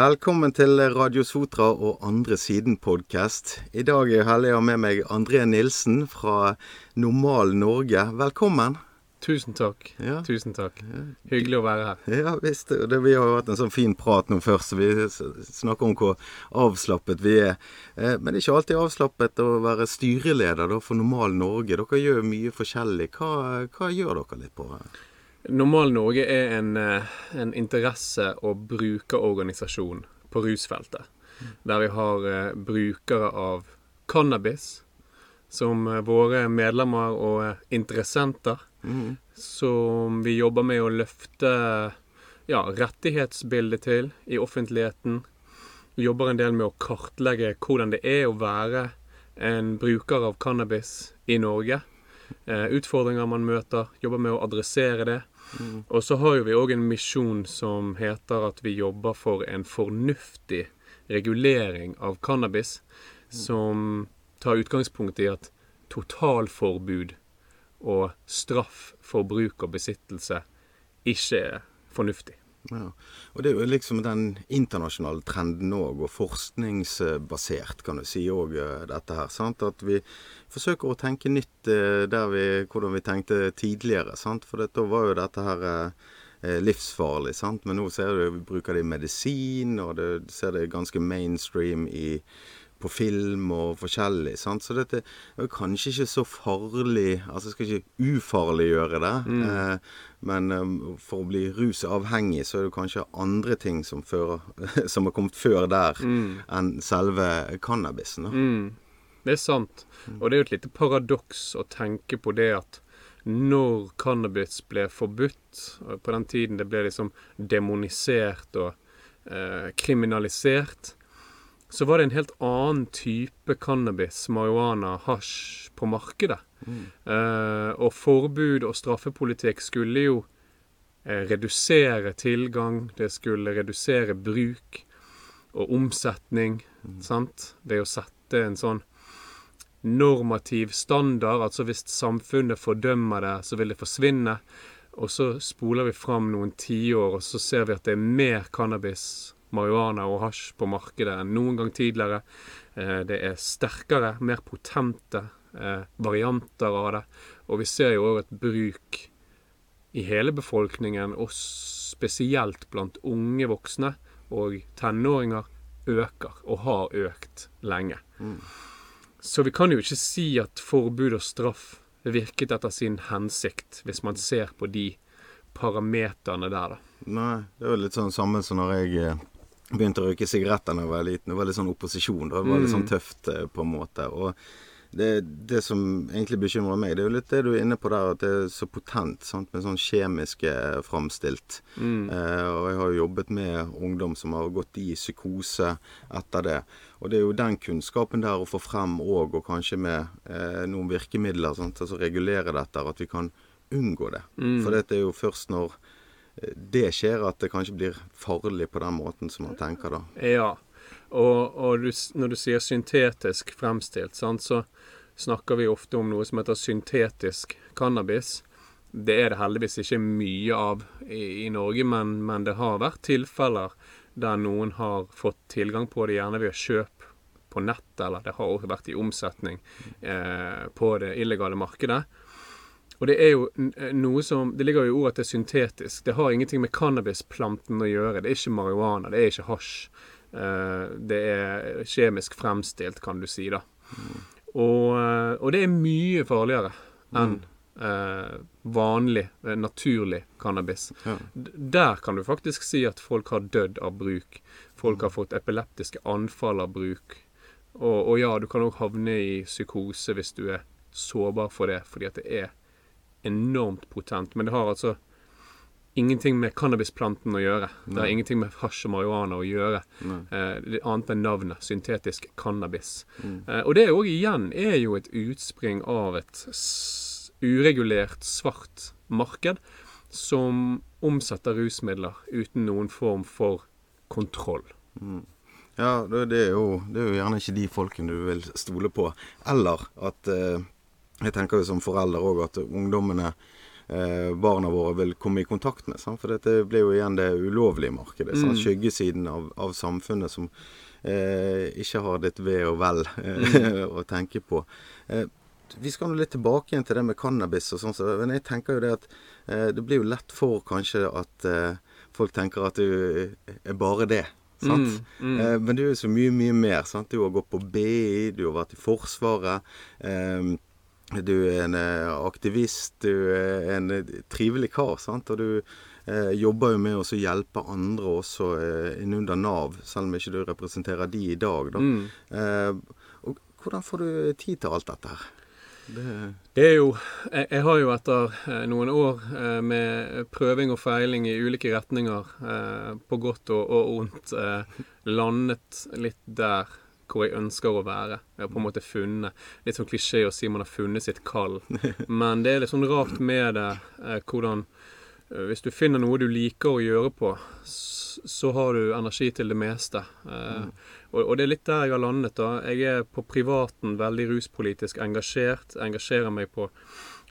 Velkommen til Radio Sotra og Andre Siden-podkast. I dag er jeg heldig å ha med meg André Nilsen fra Normal Norge. Velkommen. Tusen takk. Ja. Tusen takk. Hyggelig å være her. Ja visst. Det, vi har jo hatt en sånn fin prat nå først, så vi snakker om hvor avslappet vi er. Eh, Men det er ikke alltid avslappet å være styreleder for Normal Norge. Dere gjør mye forskjellig. Hva, hva gjør dere litt på? Normal Norge er en, eh, en interesse- og brukerorganisasjon på rusfeltet. Der vi har eh, brukere av cannabis som eh, våre medlemmer og interessenter. Mm. Som vi jobber med å løfte ja, rettighetsbildet til i offentligheten. Vi jobber en del med å kartlegge hvordan det er å være en bruker av cannabis i Norge. Eh, utfordringer man møter. Jobber med å adressere det. Og så har jo vi òg en misjon som heter at vi jobber for en fornuftig regulering av cannabis. Som tar utgangspunkt i at totalforbud og straff for bruk og besittelse ikke er fornuftig. Ja. Og det er jo liksom den internasjonale trenden òg, og forskningsbasert, kan du si òg, dette her. sant? At vi forsøker å tenke nytt eh, der vi, hvordan vi tenkte tidligere. sant? For da var jo dette her eh, livsfarlig, sant? men nå ser du vi bruker det i medisin, og du ser det ganske mainstream i på film og forskjellig. sant? Så dette er kanskje ikke så farlig Altså jeg skal ikke ufarliggjøre det. Eh, men um, for å bli rusavhengig, så er det kanskje andre ting som, fører, som har kommet før der, enn selve cannabisen. Da. Mm, det er sant. Og det er jo et lite paradoks å tenke på det at når cannabis ble forbudt, på den tiden det ble liksom demonisert og eh, kriminalisert, så var det en helt annen type cannabis, marihuana, hasj, på markedet. Eh, og forbud og straffepolitikk skulle jo uh, redusere tilgang, det skulle redusere bruk og omsetning. Sant? Det å sette en sånn normativ standard, altså hvis samfunnet fordømmer det, så vil det forsvinne. Og så spoler vi fram noen tiår, og så ser vi at det er mer cannabis, marihuana og hasj på markedet enn noen gang tidligere. Eh, det er sterkere, mer potente eh, varianter av det. Og vi ser jo òg et bruk i hele befolkningen, og spesielt blant unge voksne og tenåringer, øker og har økt lenge. Så vi kan jo ikke si at forbud og straff virket etter sin hensikt, hvis man ser på de parameterne der, da. Nei, det er jo litt sånn samme som når jeg eh, begynte å røyke sigaretter da jeg var liten. Det var litt sånn opposisjon. da. Det var litt sånn tøft eh, på en måte. Og det, det som egentlig bekymrer meg, det er jo litt det du er inne på der, at det er så potent sant? med sånn kjemiske framstilt. Eh, og jeg har jo jobbet med ungdom som har gått i psykose etter det. Og det er jo den kunnskapen der å få frem òg, og kanskje med eh, noen virkemidler, sant? altså regulere dette, at vi kan unngå det. For dette er jo først når eh, det skjer at det kanskje blir farlig på den måten som man tenker da. Ja. Og, og du, når du sier syntetisk fremstilt, sant, så snakker vi ofte om noe som heter syntetisk cannabis. Det er det heldigvis ikke mye av i, i Norge, men, men det har vært tilfeller der noen har fått tilgang på det, gjerne ved kjøp på nett, eller det har også vært i omsetning eh, på det illegale markedet. Og det er jo eh, noe som Det ligger jo i ordet at det er syntetisk. Det har ingenting med cannabisplanten å gjøre. Det er ikke marihuana, det er ikke hasj. Eh, det er kjemisk fremstilt, kan du si, da. Og, eh, og det er mye farligere enn eh, vanlig, naturlig cannabis. Ja. Der kan du faktisk si at folk har dødd av bruk. Folk har fått epileptiske anfall av bruk. Og, og ja, du kan òg havne i psykose hvis du er sårbar for det, fordi at det er enormt potent. Men det har altså ingenting med cannabisplanten å gjøre. Det har ingenting med hasj og marihuana å gjøre. Eh, det annet enn navnet. Syntetisk cannabis. Eh, og det òg igjen er jo et utspring av et uregulert svart marked som omsetter rusmidler uten noen form for kontroll. Ja, det, det, er jo, det er jo gjerne ikke de folkene du vil stole på. Eller at eh, Jeg tenker jo som forelder òg at ungdommene eh, barna våre vil komme i kontakt med. Sant? For dette blir jo igjen det ulovlige markedet. Mm. Skyggesiden av, av samfunnet som eh, ikke har ditt ve og vel Mm. å tenke på. Eh, vi skal nå litt tilbake igjen til det med cannabis og sånn, så, men jeg tenker jo det at eh, det blir jo lett for kanskje at eh, folk tenker at du er bare det. Sant? Mm, mm. Eh, men du er jo så mye, mye mer. Sant? Du har gått på BI, du har vært i Forsvaret. Eh, du er en eh, aktivist, du er en eh, trivelig kar. Sant? Og du eh, jobber jo med å hjelpe andre også eh, innunder Nav, selv om ikke du representerer de i dag. Da. Mm. Eh, og hvordan får du tid til alt dette her? Det, Det er jo Jeg, jeg har jo etter eh, noen år eh, med prøving og feiling i ulike retninger, eh, på godt og, og ondt, eh, landet litt der hvor jeg ønsker å være. Jeg har på en måte funnet Litt sånn klisjé å si man har funnet sitt kall. Men det er litt sånn rart med det eh, hvordan eh, Hvis du finner noe du liker å gjøre på, så har du energi til det meste. Eh, og, og det er litt der jeg har landet. da. Jeg er på privaten veldig ruspolitisk engasjert. Engasjerer meg på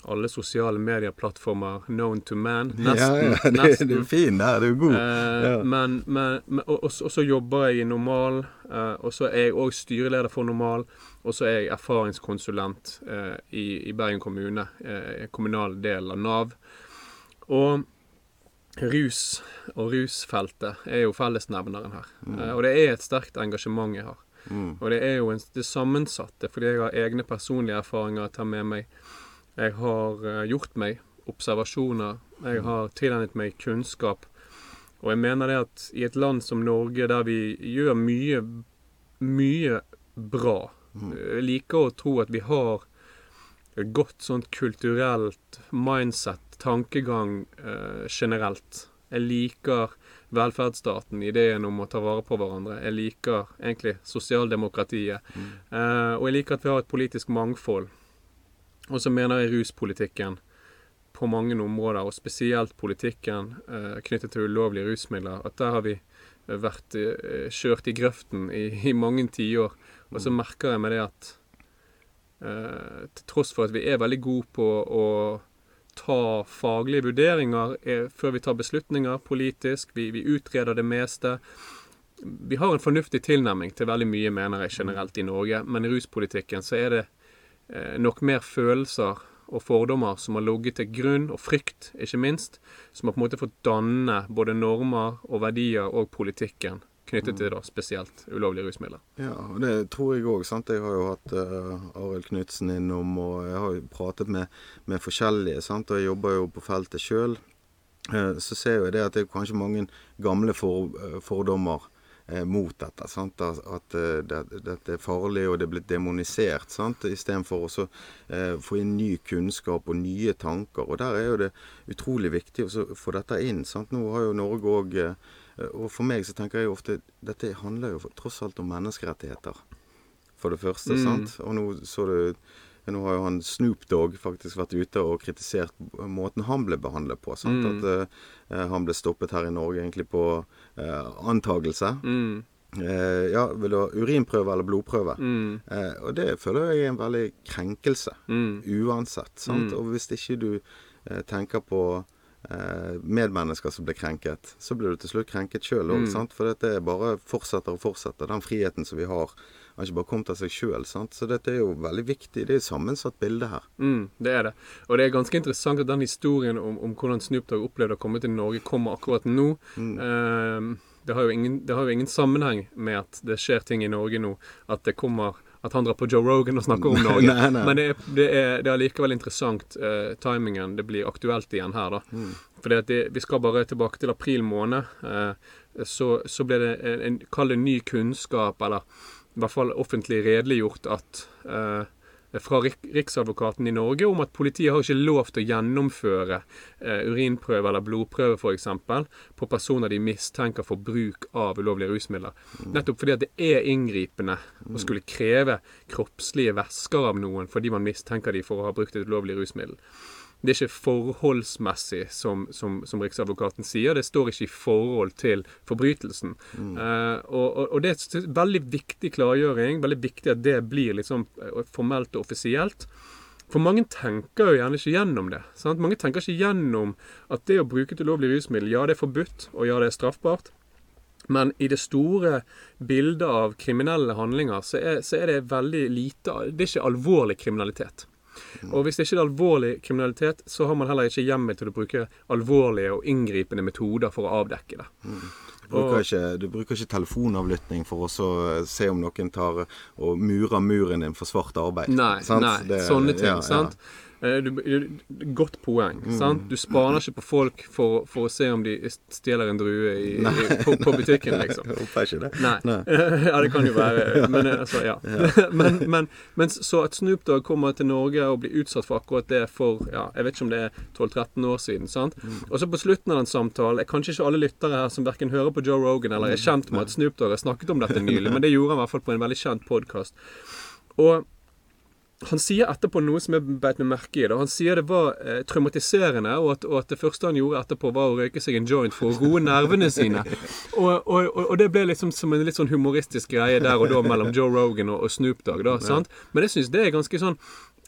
alle sosiale medieplattformer known to man. Nesten. ja, ja, det, du er fin der, du er god. Eh, Ja. Men, men, men og, og, så- og så jobber jeg i Normal, eh, og så er jeg òg styreleder for Normal. Og så er jeg erfaringskonsulent eh, i, i Bergen kommune, eh, kommunal del av Nav. Og rus og rusfeltet er jo fellesnevneren her. Eh, og det er et sterkt engasjement jeg har. Mm. Og det er jo en, det sammensatte, fordi jeg har egne personlige erfaringer å ta med meg. Jeg har eh, gjort meg observasjoner. Jeg har tilegnet meg kunnskap. Og jeg mener det at i et land som Norge, der vi gjør mye, mye bra Jeg liker å tro at vi har et godt sånt kulturelt mindset, tankegang eh, generelt. Jeg liker velferdsstaten, ideen om å ta vare på hverandre. Jeg liker egentlig sosialdemokratiet. Eh, og jeg liker at vi har et politisk mangfold. Og så mener jeg ruspolitikken på mange områder, og spesielt politikken eh, knyttet til ulovlige rusmidler, at der har vi eh, vært eh, kjørt i grøften i, i mange tiår. Og så merker jeg med det at eh, til tross for at vi er veldig gode på å ta faglige vurderinger er, før vi tar beslutninger politisk, vi, vi utreder det meste. Vi har en fornuftig tilnærming til veldig mye, mener jeg generelt i Norge, men i ruspolitikken så er det eh, nok mer følelser og fordommer som har ligget til grunn, og frykt, ikke minst, som har på en måte fått danne både normer og verdier og politikken knyttet til da spesielt ulovlige rusmidler. Ja, og det tror jeg òg. Jeg har jo hatt uh, Arild Knutsen innom, og jeg har jo pratet med, med forskjellige. Sant? Og jeg jobber jo på feltet sjøl. så ser jeg det at det er kanskje mange gamle for, uh, fordommer eh, mot dette. Sant? At, eh, det, dette er farlig, og det er blitt demonisert. Sant? Istedenfor å så, eh, få inn ny kunnskap og nye tanker. Og der er jo det utrolig viktig å få dette inn. Sant? Nå har jo Norge òg Og for meg så tenker jeg jo ofte dette handler jo tross alt om menneskerettigheter. For det første. Mm. sant? Og nå så du nå har jo han Snoop Dogg faktisk vært ute og kritisert måten han ble behandlet på. Sant? Mm. At uh, han ble stoppet her i Norge egentlig på uh, antagelse. Mm, Uh, ja, vil du ha urinprøve eller blodprøve? mm, Eh, og det føler jeg er en veldig krenkelse. mm, Uansett. Sant? Mm. Og hvis ikke du eh, tenker på eh, medmennesker som blir krenket, så blir du til slutt krenket sjøl òg. Mm. For dette bare fortsetter og fortsetter. Den friheten som vi har, har ikke bare kommet av seg sjøl. Så dette er jo veldig viktig. Det er et sammensatt bilde her. mm, det er det. Og det er ganske interessant at den historien om, om hvordan Snoop Dogg opplevde å komme til Norge, kommer akkurat nå. Eh, det, har ingen, det har jo ingen sammenheng med at det skjer ting i Norge nå. At det kommer at han drar på Joe Rogan og snakker om Norge. Nei, nei. Men det er, det er, det er likevel interessant, eh, timingen. Det blir aktuelt igjen her, da. Mm. Fordi Vi skal bare tilbake til april måned. Eh, så, så ble det en, en kall det ny kunnskap, eller i hvert fall offentlig redeliggjort, at eh, fra Riksadvokaten i Norge om at politiet har ikke lov til å gjennomføre eh, urinprøve eller blodprøve f.eks. på personer de mistenker for bruk av ulovlige rusmidler. Nettopp fordi at det er inngripende å skulle kreve kroppslige væsker av noen fordi man mistenker de for å ha brukt et ulovlig rusmiddel. Det er ikke forholdsmessig, som, som, som Riksadvokaten sier. Det står ikke i forhold til forbrytelsen. Eh, og, og, og det er en veldig viktig klargjøring. Veldig viktig at det blir liksom eh, formelt og offisielt. For mange tenker jo gjerne ikke gjennom det. Sant? Mange tenker ikke gjennom at det å bruke et ulovlig rusmiddel, ja, det er forbudt, og ja, det er straffbart. Men i det store bildet av kriminelle handlinger, så er, så er det veldig lite Det er ikke alvorlig kriminalitet. Og hvis det ikke er alvorlig kriminalitet, så har man heller ikke hjemmel til å bruke alvorlige og inngripende metoder for å avdekke det. Du bruker, ikke, du bruker ikke telefonavlytting for å se om noen tar og murer muren din for svart arbeid. Nei, nei Det- sånne ting. ja, sant? Eh, Du, du, godt poeng. sant? Du spaner ikke på folk for, for å se om de stjeler en drue i, i, på, på butikken, liksom. Håper ikke det. Nei. Nei. ja, det kan jo være. Men eh, altså, ja. men, men, men så at Snoop Dogg kommer til Norge og blir utsatt for akkurat det for ja, jeg vet ikke om det er 12-13 år siden. sant? Og så på slutten av den samtalen er Kanskje ikke alle lyttere her som verken hører på Joe Rogan eller er kjent med at Snoop Dogg har snakket om dette nylig, men det gjorde han i hvert fall på en veldig kjent podkast. Og han sier etterpå noe som jeg beit meg merke i. Da. Han sier det var eh, traumatiserende, og at, og at det første han gjorde etterpå, var å røyke seg en joint for å roe nervene sine. Og, og, og, det ble liksom som en litt sånn humoristisk greie der og da mellom Joe Rogan og, Snoop Dogg. Da, sant? Men jeg syns det er ganske sånn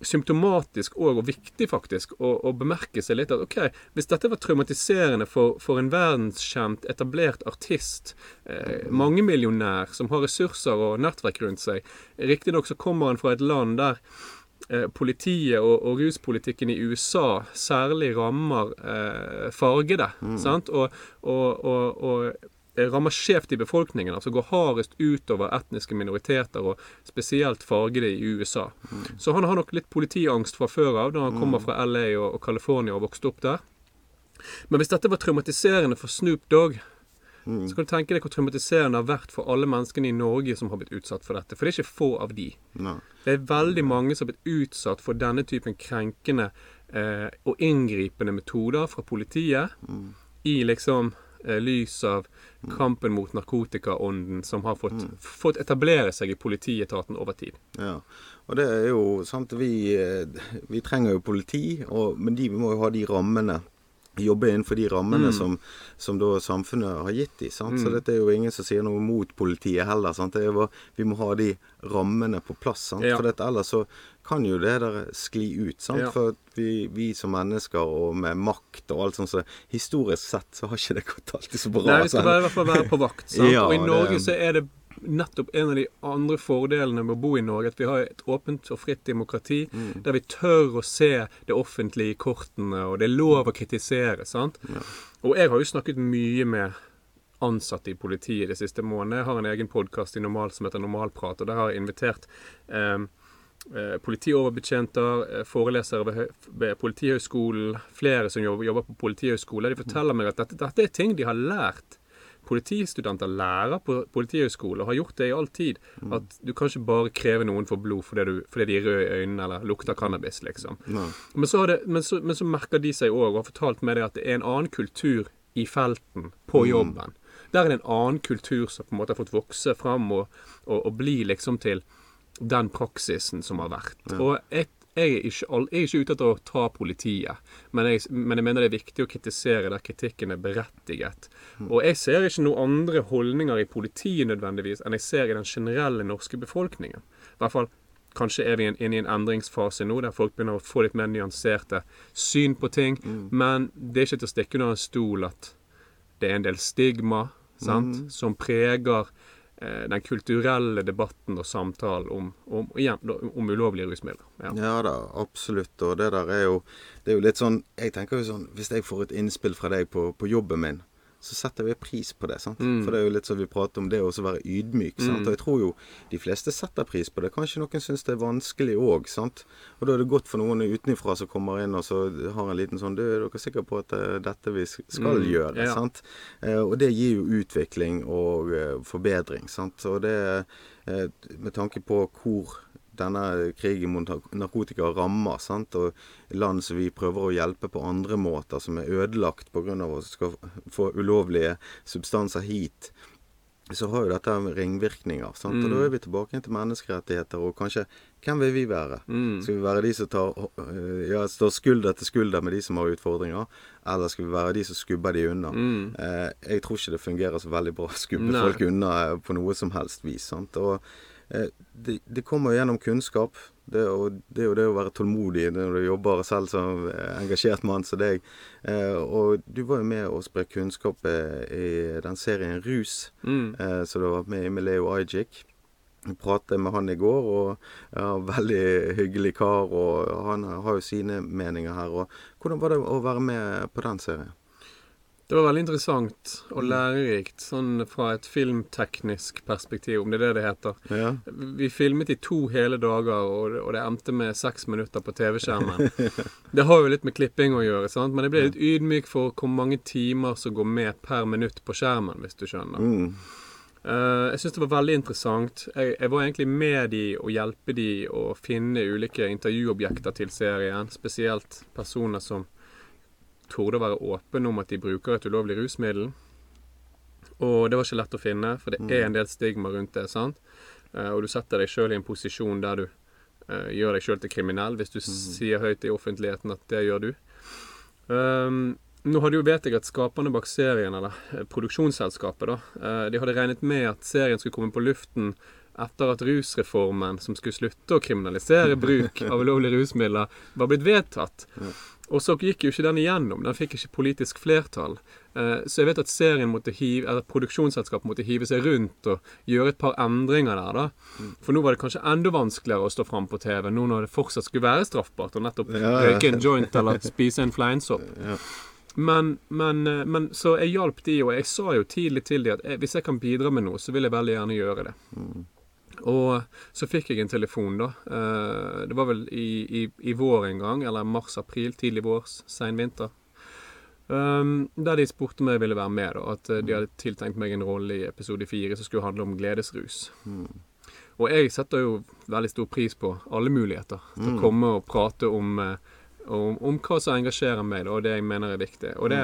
symptomatisk og, og viktig faktisk å, å bemerke seg litt at ok, hvis dette var traumatiserende for, for en verdenskjent, etablert artist, eh, mangemillionær som har ressurser og nettverk rundt seg Riktignok så kommer han fra et land der eh, politiet og, og ruspolitikken i USA særlig rammer eh, fargede. sant? Og, og, og, og rammer skjevt i befolkningen, altså går hardest utover etniske minoriteter, og spesielt fargede i USA. Så han har nok litt politiangst fra før av, da han kommer fra LA og, og California og vokste opp der. Men hvis dette var traumatiserende for Snoop Dogg, så kan du tenke deg hvor traumatiserende det har vært for alle menneskene i Norge som har blitt utsatt for dette. For det er ikke få av de. No. Det er veldig mange som har blitt utsatt for denne typen krenkende eh, og inngripende metoder fra politiet i liksom eh, lys av kampen mot narkotikaånden som har fått, fått etablere seg i politietaten over tid. Ja. Og det er jo sant Vi, eh, vi trenger jo politi, og, men de må jo ha de rammene. Jobbe innenfor de rammene Mm. som, som da samfunnet har gitt dem. Mm. Så dette er jo ingen som sier noe mot politiet heller. Det er jo, vi må ha de rammene på plass. Ja. For dette, ellers så kan jo det der skli ut. Ja. For vi, vi som mennesker og med makt og alt sånt, så historisk sett så har ikke det gått alltid så bra. Nei, vi skal i hvert fall være på vakt. Ja, og i Norge det- så er det nettopp en av de andre fordelene med å bo i Norge, at vi har et åpent og fritt demokrati, der vi tør å se det offentlige i kortene, og det er lov å kritisere. sant? Og jeg har jo snakket mye med ansatte i politiet de siste månedene. Jeg har en egen podkast som heter Normalprat, og der har jeg invitert eh, eh, politioverbetjenter, eh, forelesere ved Politihøgskolen, flere som jobber, jobber på Politihøgskolen. De forteller meg at dette, dette er ting de har lært. Politistudenter lærer på Politihøgskolen og har gjort det i all tid. At du kan ikke bare kreve noen for blod fordi, du, fordi de er røde i øynene eller lukter cannabis, liksom. Men så, har det, men, så, men så merker de seg òg, og har fortalt meg det, at det er en annen kultur i felten på jobben. Der er det en annen kultur som på en måte har fått vokse fram og, og, og bli liksom til den praksisen som har vært. Og jeg, jeg, er ikke, all- jeg er ikke ute etter å ta politiet, men jeg, men jeg mener det er viktig å kritisere der kritikken er berettiget. Og jeg ser ikke noen andre holdninger i politiet nødvendigvis enn jeg ser i den generelle norske befolkningen. I hvert fall Kanskje er vi inne i en endringsfase nå der folk begynner å få litt mer nyanserte syn på ting. Men det er ikke til å stikke under en stol at det er en del stigma sant, som preger den kulturelle debatten og samtalen om, om, igjen, om ulovlige rusmidler. Ja. Ja da, absolutt. Og det der er jo Det er jo litt sånn Jeg tenker jo sånn Hvis jeg får et innspill fra deg på, på jobben min, så setter vi pris på det. sant? Mm. For det er jo litt som vi prater om det å være ydmyk. sant? Og jeg tror jo de fleste setter pris på det. Kanskje noen syns det er vanskelig òg. Og da er det godt for noen utenfra som kommer inn og så har en liten sånn Du, er dere sikre på at det er dette vi skal Mm, gjøre? ja. sant? Eh, og det gir jo utvikling og eh, forbedring. sant? Og det eh, med tanke på hvor denne krigen mot narkotika rammer, sant? og land som vi prøver å hjelpe på andre måter, som er ødelagt pga. at vi skal få ulovlige substanser hit, så har jo dette ringvirkninger. Sant? Og da er vi tilbake til menneskerettigheter, og kanskje hvem vil vi være? Skal vi være de som tar, ja, står skulder til skulder med de som har utfordringer, eller skal vi være de som skubber de unna? Eh, jeg tror ikke det fungerer så veldig bra å skubbe Nei. folk unna på noe som helst vis. Sant? Og det, det kommer gjennom kunnskap. Det, og, det er jo det å være tålmodig når du jobber selv som engasjert mann som deg. Eh, og du var jo med å spre kunnskap eh, i den serien Rus, Mm. eh, så du har vært med i med Leo Ajik. Pratet med han i går, og ja, veldig hyggelig kar. Og han har jo sine meninger her. Og hvordan var det å være med på den serien? Det var veldig interessant og lærerikt, sånn fra et filmteknisk perspektiv, om det er det det heter. Ja. Vi filmet i to hele dager, og det, og det endte med seks minutter på TV-skjermen. Det har jo litt med klipping å gjøre, sant? men jeg ble litt ydmyk for hvor mange timer som går med per minutt på skjermen, hvis du skjønner. Mm. Uh, jeg syns det var veldig interessant. Jeg, jeg var egentlig med de og hjelpe de å finne ulike intervjuobjekter til serien. Spesielt personer som torde å være åpne om at de bruker et ulovlig rusmiddel. Og det var ikke lett å finne, for det er en del stigma rundt det. sant? Eh, og du setter deg sjøl i en posisjon der du uh, gjør deg sjøl til kriminell hvis du sier høyt i offentligheten at det gjør du. Um, nå hadde jo vet jeg at skaperne bak serien, eller eh, produksjonsselskapet, da, uh, de hadde regnet med at serien skulle komme på luften etter at rusreformen, som skulle slutte å kriminalisere bruk av ulovlige rusmidler, var blitt vedtatt. Og så gikk jo ikke den igjennom. Den fikk ikke politisk flertall. Eh, Så jeg vet at serien måtte hive, eller produksjonsselskapet måtte hive seg rundt og gjøre et par endringer der. da. For nå var det kanskje enda vanskeligere å stå fram på TV, nå når det fortsatt skulle være straffbart å nettopp Ja, ja. røyke en joint eller spise en fleinsopp. Ja. Men, men, eh, men Så jeg hjalp de, og jeg sa jo tidlig til de at eh, hvis jeg kan bidra med noe, så vil jeg veldig gjerne gjøre det. Og så fikk jeg en telefon, da. Eh, det var vel i, i, i vår en gang, eller mars-april, tidlig vår, sein vinter. Um, der de spurte om jeg ville være med, da. At eh, de hadde tiltenkt meg en rolle i episode fire som skulle handle om gledesrus. Og jeg setter jo veldig stor pris på alle muligheter til å komme og prate om, eh, om, om hva som engasjerer meg, da, og det jeg mener er viktig. Og det,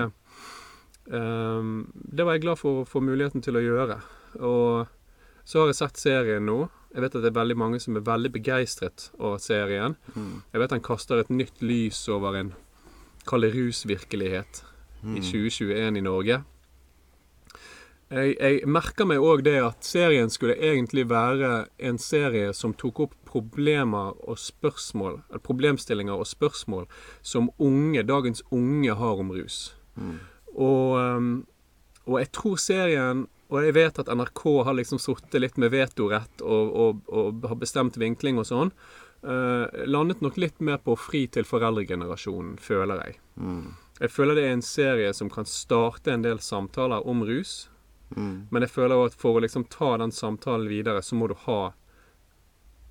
um, det var jeg glad for å få muligheten til å gjøre. Og så har jeg sett serien nå. Jeg vet at det er veldig mange som er veldig begeistret over serien. Jeg vet han kaster et nytt lys over en kall det rusvirkelighet i 2021 i Norge. Jeg, jeg merker meg òg det at serien skulle egentlig være en serie som tok opp problemer og spørsmål, eller problemstillinger og spørsmål som unge, dagens unge har om rus. Og, um, og jeg tror serien Og jeg vet at NRK har liksom sittet litt med vetorett og, og, og har bestemt vinkling og sånn. Uh, landet nok litt mer på fri til foreldregenerasjonen, føler jeg. Jeg føler det er en serie som kan starte en del samtaler om rus. Men jeg føler også at for å liksom ta den samtalen videre, så må du ha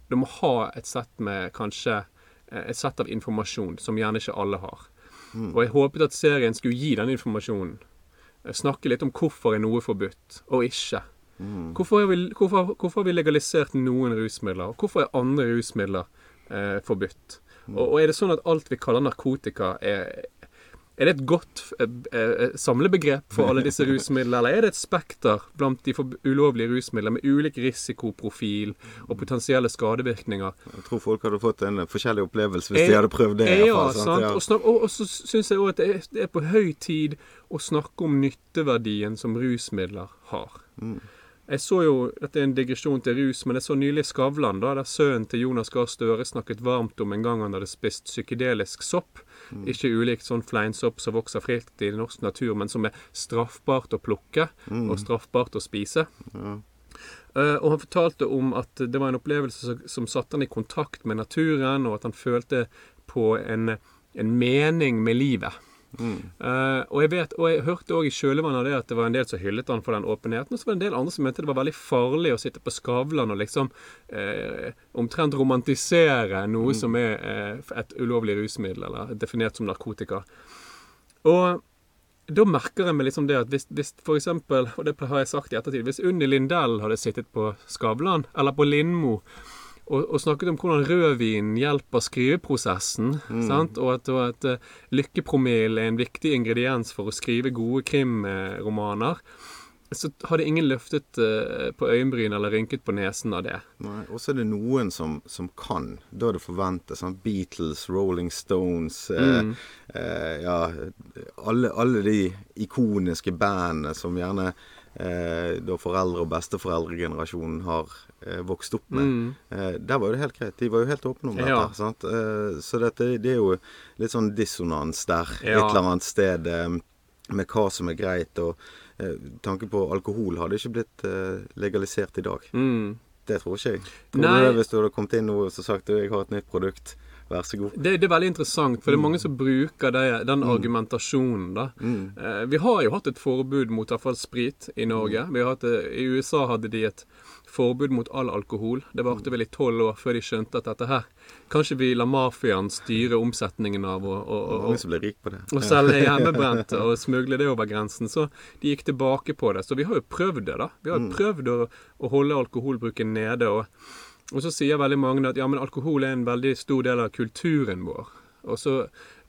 Du må ha et sett med kanskje eh, et sett av informasjon som gjerne ikke alle har. Og jeg håpet at serien skulle gi den informasjonen. Snakke litt om hvorfor er noe forbudt, og ikke. Hvorfor, har vi, hvorfor, hvorfor har vi legalisert noen rusmidler, og hvorfor er andre rusmidler eh, forbudt? Og, og er det sånn at alt vi kaller narkotika, er, er det et godt eh, eh, samlebegrep for alle disse rusmidlene, eller er det et spekter blant de for ulovlige rusmidler med ulik risikoprofil og potensielle skadevirkninger? Jeg tror folk hadde fått en forskjellig opplevelse hvis Eh, de hadde prøvd det. Ja, fall, sant. Ja. Og, snak, og, og så syns jeg òg at det er, det er på høy tid å snakke om nytteverdien som rusmidler har. Mm. Jeg så jo, Dette er en digresjon til rus, men jeg så nylig Skavlan, da, der sønnen til Jonas Gahr Støre snakket varmt om en gang han hadde spist psykedelisk sopp. Mm. Ikke ulikt sånn fleinsopp som vokser fritt i norsk natur, men som er straffbart å plukke Mm. og straffbart å spise. Eh, og han fortalte om at det var en opplevelse som, som satte han i kontakt med naturen, og at han følte på en, en mening med livet. Eh, og jeg vet, og jeg hørte òg i kjølvannet av det at det var en del som hyllet han for den åpenheten, og så var det en del andre som mente det var veldig farlig å sitte på Skavlan og liksom uh, omtrent romantisere noe som er uh, et ulovlig rusmiddel, eller definert som narkotika. Og da merker jeg meg liksom det at hvis, hvis for eksempel, og det har jeg sagt i ettertid, hvis Unni Lindell hadde sittet på Skavlan, eller på Lindmo, og, og snakket om hvordan rødvin hjelper skriveprosessen, sant? og at, og at uh, lykkepromille er en viktig ingrediens for å skrive gode krimromaner, så hadde ingen løftet uh, på øyenbryn eller rynket på nesen av det. Nei, Og så er det noen som, som kan. Da er det forventet. Sånn Beatles, Rolling Stones eh, eh, Ja, alle, alle de ikoniske bandene som gjerne eh, da foreldre- og besteforeldregenerasjonen har eh, vokst opp med. Mm. Eh, der var det helt greit. De var jo helt åpne om dette. Ja. Sant? Eh, så dette, det er jo litt sånn dissonans der Ja. et eller annet sted med hva som er greit. Og eh, tanke på alkohol hadde ikke blitt legalisert i dag. Mm. Det tror ikke jeg. Tror Nei. du det hvis du hadde kommet inn nå og så sagt du, jeg har et nytt produkt, vær så god. Det, det er veldig interessant, for det er mange som bruker det, den argumentasjonen. da. Mm. Eh, vi har jo hatt et forbud mot i hvert fall sprit i Norge. Vi har hatt I USA hadde de et forbud mot all alkohol. Det varte vel i tolv år før de skjønte at dette her Kanskje vi lar mafiaen styre omsetningen av rik på det. og selge hjemmebrent og smugle det over grensen. Så de gikk tilbake på det. Så vi har jo prøvd det, da. Vi har jo prøvd å, å holde alkoholbruken nede. Og, og så sier veldig mange at ja, men alkohol er en veldig stor del av kulturen vår. Og så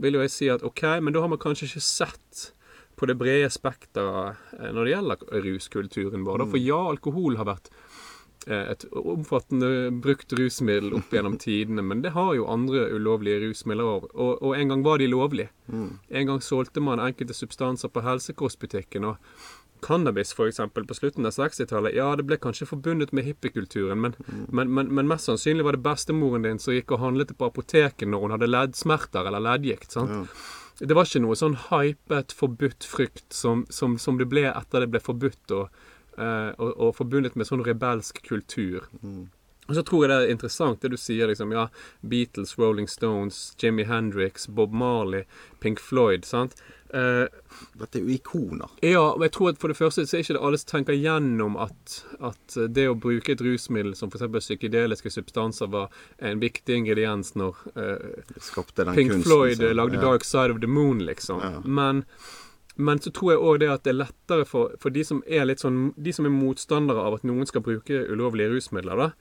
vil jo jeg si at OK, men da har man kanskje ikke sett på det brede spekteret eh, når det gjelder ruskulturen vår. Da. For ja, alkohol har vært eh, et omfattende brukt rusmiddel opp gjennom tidene, men det har jo andre ulovlige rusmidler òg. Og, og en gang var de lovlige. En gang solgte man enkelte substanser på helsekostbutikken. og Cannabis for eksempel, på slutten av 60-tallet, ja, det ble kanskje forbundet med hippiekulturen, men, men, men, men mest sannsynlig var det bestemoren din som gikk og handlet på apoteket når hun hadde leddsmerter eller leddgikt. sant? Det var ikke noe sånn hypet, forbudt frykt som, som, som det ble etter det ble forbudt og, uh, og, og forbundet med sånn rebelsk kultur. Og så tror jeg det er interessant det du sier, liksom. Ja, Beatles, Rolling Stones, Jimmy Hendrix, Bob Marley, Pink Floyd. sant? Eh, Dette er jo ikoner. ja, og jeg tror at for det første så er ikke det alle som tenker gjennom at, at det å bruke et rusmiddel som f.eks. psykedeliske substanser var en viktig ingrediens når uh, den Pink kunsten. Floyd så. lagde ja. 'Dark Side of the Moon', liksom. Ja. Men, men så tror jeg òg det at det er lettere for, for de som er litt sånn De som er motstandere av at noen skal bruke ulovlige rusmidler, da.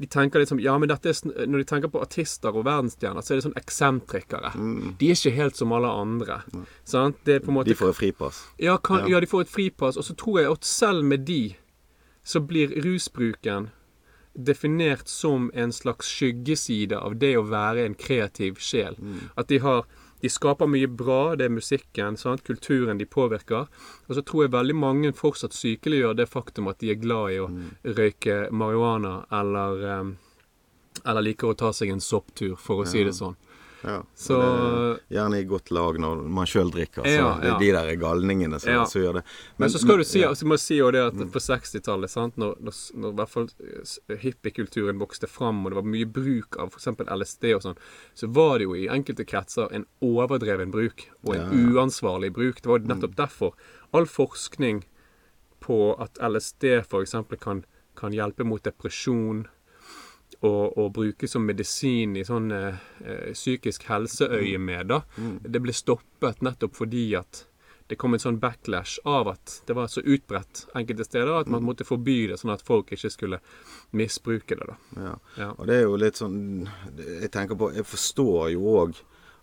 De tenker liksom Ja, men dette er Når de tenker på artister og verdensstjerner, så er det sånn eksentrikere. De er ikke helt som alle andre. Sant? Det på en måte De får et fripass. ja, kan, Ja. ja, de får et fripass. Og så tror jeg at selv med de, så blir rusbruken definert som en slags skyggeside av det å være en kreativ sjel. At de har De skaper mye bra, det er musikken, sant? kulturen de påvirker. Og så tror jeg veldig mange fortsatt sykeliggjør det faktum at de er glad i å røyke marihuana eller eller liker å ta seg en sopptur, for å si det sånn. Ja. Så er gjerne i godt lag når man sjøl drikker. Så Ja, det ja. er de der galningene som, Ja. som gjør det. Men, så skal du si, ja. altså, må si jo det at på 60-tallet, når, når, når i hvert fall hippiekulturen vokste fram, og det var mye bruk av f.eks. LSD og sånn, så var det jo i enkelte kretser en overdreven bruk, og en Ja, ja. uansvarlig bruk. Det var nettopp derfor all forskning på at LSD f.eks. Kan, kan hjelpe mot depresjon, og, å bruke som medisin i sånn eh, eh, psykisk helseøyemed, da. Det ble stoppet nettopp fordi at det kom en sånn backlash av at det var så utbredt enkelte steder at man måtte forby det, sånn at folk ikke skulle misbruke det. da. Ja. Ja. Og det er jo litt sånn Jeg tenker på Jeg forstår jo òg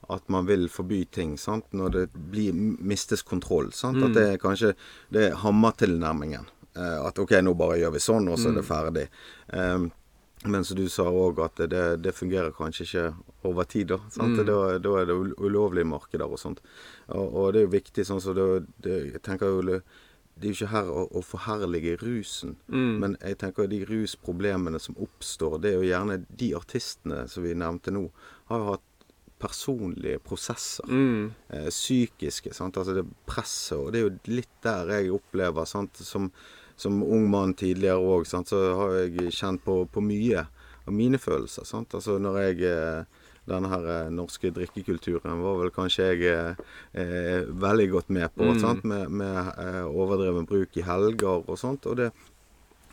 at man vil forby ting sant? når det blir mistes kontroll. Sant? Mm. At det er kanskje det er hammertilnærmingen. Eh, at OK, nå bare gjør vi sånn, og så er Mm. det ferdig. Um, men som du sa òg, at det, det fungerer kanskje ikke over tid. Da? Mm. Da, da er det ul- ulovlige markeder og sånt. Og, og det er jo viktig sånn så det, det, Jeg tenker jo det det er jo ikke her å, å forherlige rusen. Mm. Men jeg tenker de rusproblemene som oppstår, det er jo gjerne de artistene som vi nevnte nå, har jo hatt personlige prosesser. Mm. Eh, psykiske. Sant? Altså det presset. Og det er jo litt der jeg opplever, sant? Som, som ung mann tidligere òg, så har jeg kjent på, på mye av mine følelser. Sant? Altså når jeg eh, denne her eh, norske drikkekulturen var vel kanskje jeg eh, eh, veldig godt med på. Mm. Med, med overdreven bruk i helger og sånt. Og det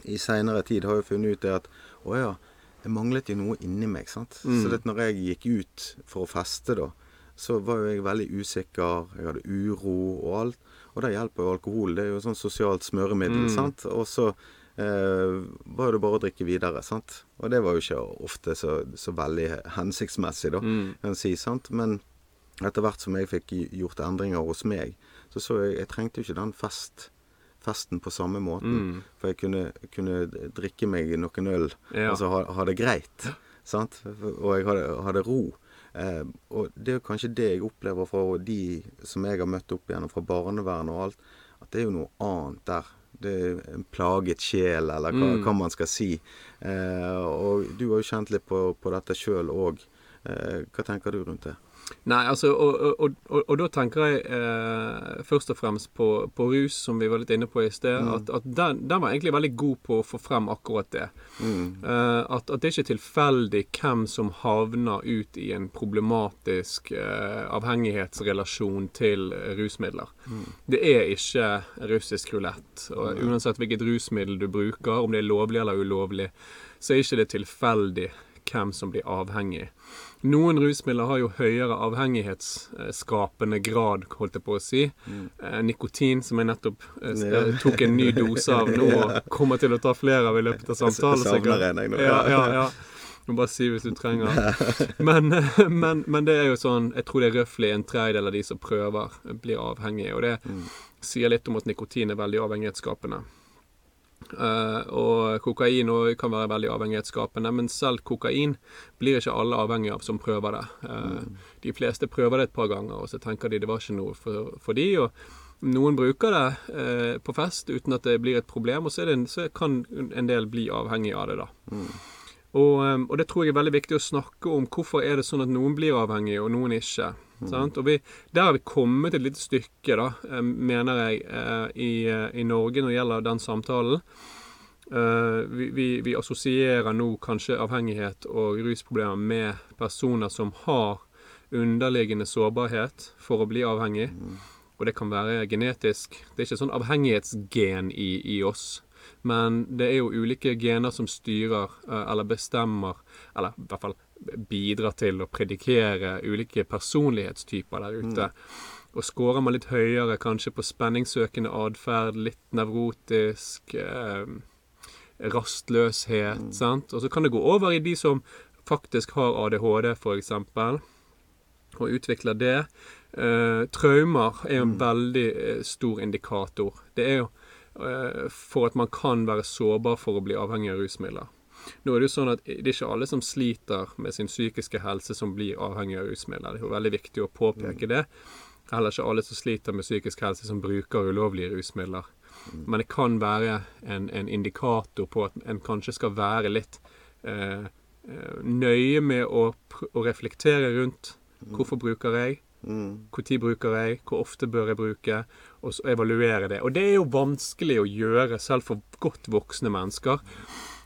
i seinere tid har jeg funnet ut det at å ja, det manglet jo noe inni meg. sant? Mm. Så det, når jeg gikk ut for å feste, da, så var jo jeg veldig usikker. Jeg hadde uro og alt. Og det hjelper jo alkohol. Det er jo sånn sosialt smøremiddel. Mm. sant? Og så eh, var det bare å drikke videre. sant? Og det var jo ikke ofte så, så veldig hensiktsmessig, da, Mm. kan jeg si. sant? Men etter hvert som jeg fikk gjort endringer hos meg, så så jeg jeg trengte jo ikke den fest, festen på samme måten. Mm. For jeg kunne, kunne drikke meg noen øl, Ja. altså ha, ha det greit. Sant? Og jeg hadde, hadde ro. Eh, og det er kanskje det jeg opplever fra de som jeg har møtt opp igjennom fra barnevernet og alt, at det er jo noe annet der det er en plaget sjel, eller hva, Mm. hva man skal si. Eh, og du har jo kjent litt på, på dette sjøl òg. Eh, hva tenker du rundt det? Nei, altså, og, og, og, og, da tenker jeg eh, først og fremst på, på rus, som vi var litt inne på i sted. Mm. At, at den, den var egentlig veldig god på å få frem akkurat det. Mm. Eh, at, at det ikke er tilfeldig hvem som havner ut i en problematisk eh, avhengighetsrelasjon til rusmidler. rusmidler. Det er ikke russisk rulett. Uansett hvilket rusmiddel du bruker, om det er lovlig eller ulovlig, så er ikke det tilfeldig hvem som blir avhengig. Noen rusmidler har jo høyere avhengighetsskapende grad, holdt jeg på å si. Mm. nikotin, som jeg nettopp eh, Ja. tok en ny dose av nå, og kommer til å ta flere av i løpet av samtalen. Savner en, jeg nå. Ja, ja, ja. Må bare si hvis du trenger. Men, men, men det er jo sånn Jeg tror det er røftlig en tredjedel av de som prøver, blir avhengige. Og det sier litt om at nikotin er veldig avhengighetsskapende. Eh, og kokain også kan være veldig avhengighetsskapende, men selv kokain blir ikke alle avhengige av som prøver det. Eh, De fleste prøver det et par ganger, og så tenker de det var ikke noe for, for de, og noen bruker det eh, på fest uten at det blir et problem, og så, en, så kan en del bli avhengig av det, da. Og, eh, og det tror jeg er veldig viktig å snakke om. Hvorfor er det sånn at noen blir avhengige, og noen ikke? Sant? Og vi, Der har vi kommet et lite stykke, da, eh, mener jeg, eh, i, eh, i Norge når det gjelder den samtalen. Eh, vi, vi, vi assosierer nå kanskje avhengighet og rusproblemer med personer som har underliggende sårbarhet for å bli avhengig. Og det kan være genetisk. Det er ikke sånn avhengighetsgen i, i oss. Men det er jo ulike gener som styrer eh, eller bestemmer, eller i hvert fall bidrar til å predikere ulike personlighetstyper der ute. Og scorer man litt høyere kanskje på spenningssøkende atferd, litt nevrotisk, eh, rastløshet, sant. Og så kan det gå over i de som faktisk har ADHD, eksempel, og utvikler det. Eh, traumer er en en veldig eh, stor indikator. Det er jo for at man kan være sårbar for å bli avhengig av rusmidler. Nå er det jo sånn at det er ikke alle som sliter med sin psykiske helse som blir avhengig av rusmidler. Det er jo veldig viktig å påpeke det. Heller ikke alle som sliter med psykisk helse som bruker ulovlige rusmidler. Men det kan være en, en indikator på at en kanskje skal være litt eh, eh, nøye med å, å reflektere rundt hvorfor bruker jeg, hvor når bruker jeg, hvor ofte bør jeg bruke, og evaluere det. Og det er jo vanskelig å gjøre selv for godt voksne mennesker.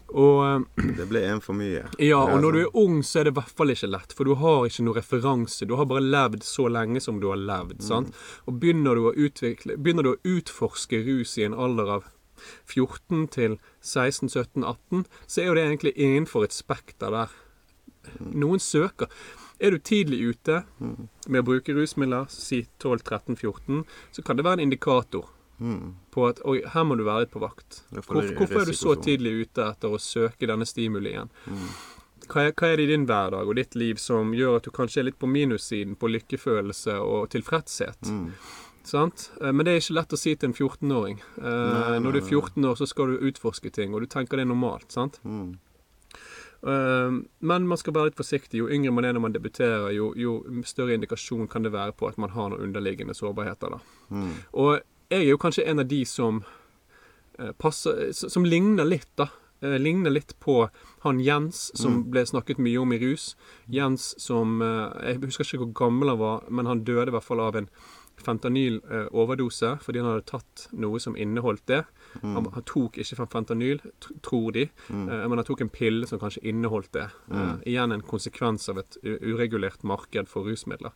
Og eh, Det ble en for mye. ja, og når du sånn. er ung, så er det i hvert fall ikke lett, for du har ikke noe referanse. Du har bare levd så lenge som du har levd. sant? Og begynner du, å utvikle, begynner du å utforske rus i en alder av 14 til 16, 17, 18, så er jo det egentlig innenfor et spekter der. Noen søker. Er du tidlig ute med å bruke rusmidler, si 12, 13, 14, så kan det være en indikator Mm. på at oi, her må du være litt på vakt. Hvorfor, hvorfor er du så tidlig ute etter å søke denne stimulien? Mm. Hva er, hva er det i din hverdag og ditt liv som gjør at du kanskje er litt på minussiden på lykkefølelse og tilfredshet? Mm. Sant? Eh, Men det er ikke lett å si til en 14-åring. Eh, Når du er 14 år, så skal du utforske ting, og du tenker det er normalt. sant? Mm. Eh, Men man skal være litt forsiktig. Jo yngre man er når man debuterer, jo, jo større indikasjon kan det være på at man har noen underliggende sårbarheter. Mm. Og jeg er jo kanskje en av de som eh, passer Som ligner litt, da. Eh, ligner litt på han Jens som ble snakket mye om i rus. Jens som eh, Jeg husker ikke hvor gammel han var, men han døde i hvert fall av en fentanyl-overdose fordi han hadde tatt noe som inneholdt det. Han, han tok ikke fentanyl, tror de, eh, men han tok en pille som kanskje inneholdt det. Eh, igjen en konsekvens av et uregulert marked for rusmidler.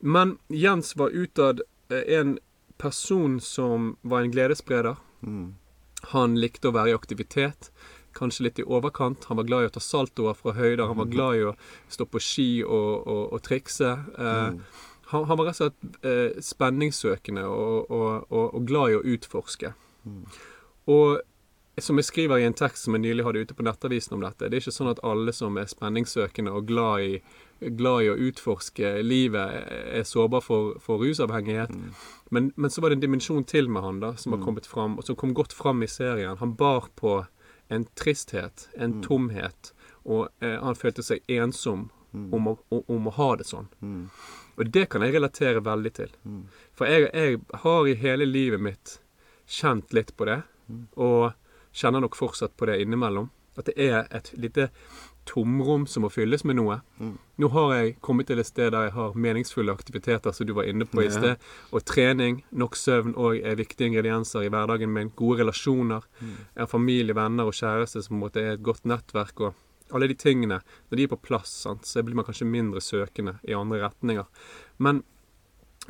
Men Jens var utad eh, en person som var en gledesspreder. Mm. Han likte å være i aktivitet, kanskje litt i overkant. Han var glad i å ta saltoer fra høyder, han var glad i å stå på ski og, og, og trikse. Eh, han, han var rett og slett eh, spenningssøkende og, og glad i å utforske. Og som jeg skriver i en tekst som jeg nylig hadde ute på Nettavisen om dette, det er ikke sånn at alle som er spenningssøkende og glad i, glad i å utforske livet, er sårbar for, for rusavhengighet. Men, men så var det en dimensjon til med han da, som har kommet fram, og som kom godt fram i serien. Han bar på en tristhet, en tomhet, og eh, han følte seg ensom om, å, om å ha det sånn. Mm. Og det kan jeg relatere veldig til. For jeg, jeg har i hele livet mitt kjent litt på det, og kjenner nok fortsatt på det innimellom. At det er et lite tomrom som må fylles med noe. Nå har jeg kommet til et sted der jeg har meningsfulle aktiviteter, som du var inne på i sted. Og trening, nok søvn òg er viktige ingredienser i hverdagen min. Gode relasjoner. Jeg har familie, venner og kjæreste som måte er et godt nettverk. og alle de tingene, når de er på plass, sant, så blir man kanskje mindre søkende i andre retninger. Men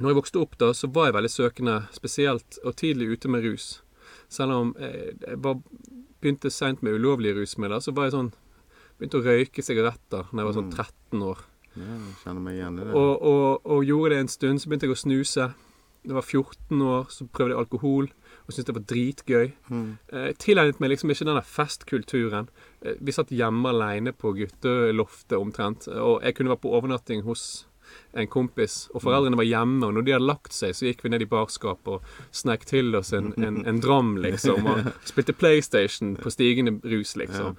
når jeg vokste opp, da, så var jeg veldig søkende, spesielt og tidlig ute med rus. Selv om jeg, jeg var, begynte seint med ulovlige rusmidler, så var jeg sånn Begynte å røyke sigaretter da jeg var sånn 13 år. Ja, jeg kjenner meg igjen i det. Og, og, og gjorde det en stund. Så begynte jeg å snuse. Da jeg var 14 år, så prøvde jeg alkohol. Og syntes det var dritgøy. Mm. Jeg tilegnet meg liksom ikke den der festkulturen. Eh, Vi satt hjemme aleine på gutteloftet omtrent. Og jeg kunne være på overnatting hos en kompis, og foreldrene var hjemme. Og når de hadde lagt seg, så gikk vi ned i barskapet og snek til oss en, en, en dram, liksom. Og spilte PlayStation på stigende rus, liksom.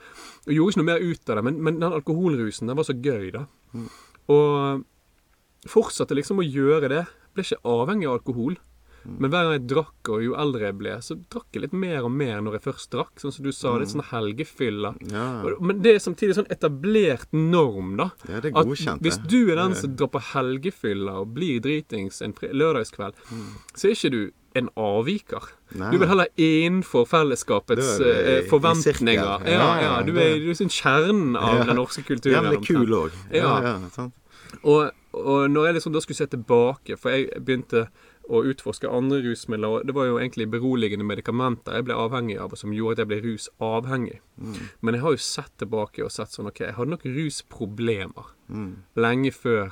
Og gjorde ikke noe mer ut av det. Men, men den alkoholrusen, den var så gøy, da. Og fortsatte liksom å gjøre det. Ble ikke avhengig av alkohol. Men hver gang jeg drakk, og jo eldre jeg ble, så drakk jeg litt mer og mer når jeg først drakk. Sånn som du sa, litt sånn helgefylla. Ja, Men det er samtidig sånn etablert norm, da. ja, det er At godkjent. hvis du er den som drar på helgefylla og blir dritings en lørdagskveld, lørdagskveld, så er ikke du en avviker. Nei. Du vil heller innenfor fellesskapets er du eh, forventninger. Ja, Ja, ja, du er, du er sånn kjernen av den norske kulturen. Jævlig kul òg. Ja, Ja. ja, sant? Og, og når jeg liksom da skulle se tilbake, for jeg begynte å utforske andre rusmidler, og det var jo egentlig beroligende medikamenter jeg ble avhengig av, og som gjorde at jeg ble rusavhengig. Men jeg har jo sett tilbake og sett sånn OK, jeg hadde nok rusproblemer Mm. lenge før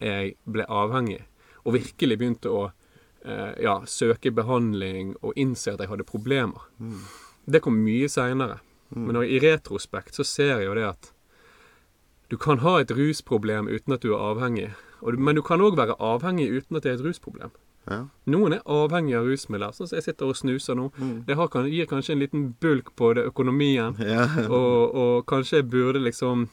jeg ble avhengig, og virkelig begynte å eh, ja, søke behandling og innse at jeg hadde problemer. Det kom mye seinere. Men når, i retrospekt så ser jeg jo det at du kan ha et rusproblem uten at du er avhengig. Og du, men du kan òg være avhengig uten at det er et rusproblem. Ja. Noen er avhengig av rusmidler, sånn som jeg sitter og snuser nå. Mm. Det har, gir kanskje en liten bulk på det økonomien. Ja. Og, og kanskje jeg burde liksom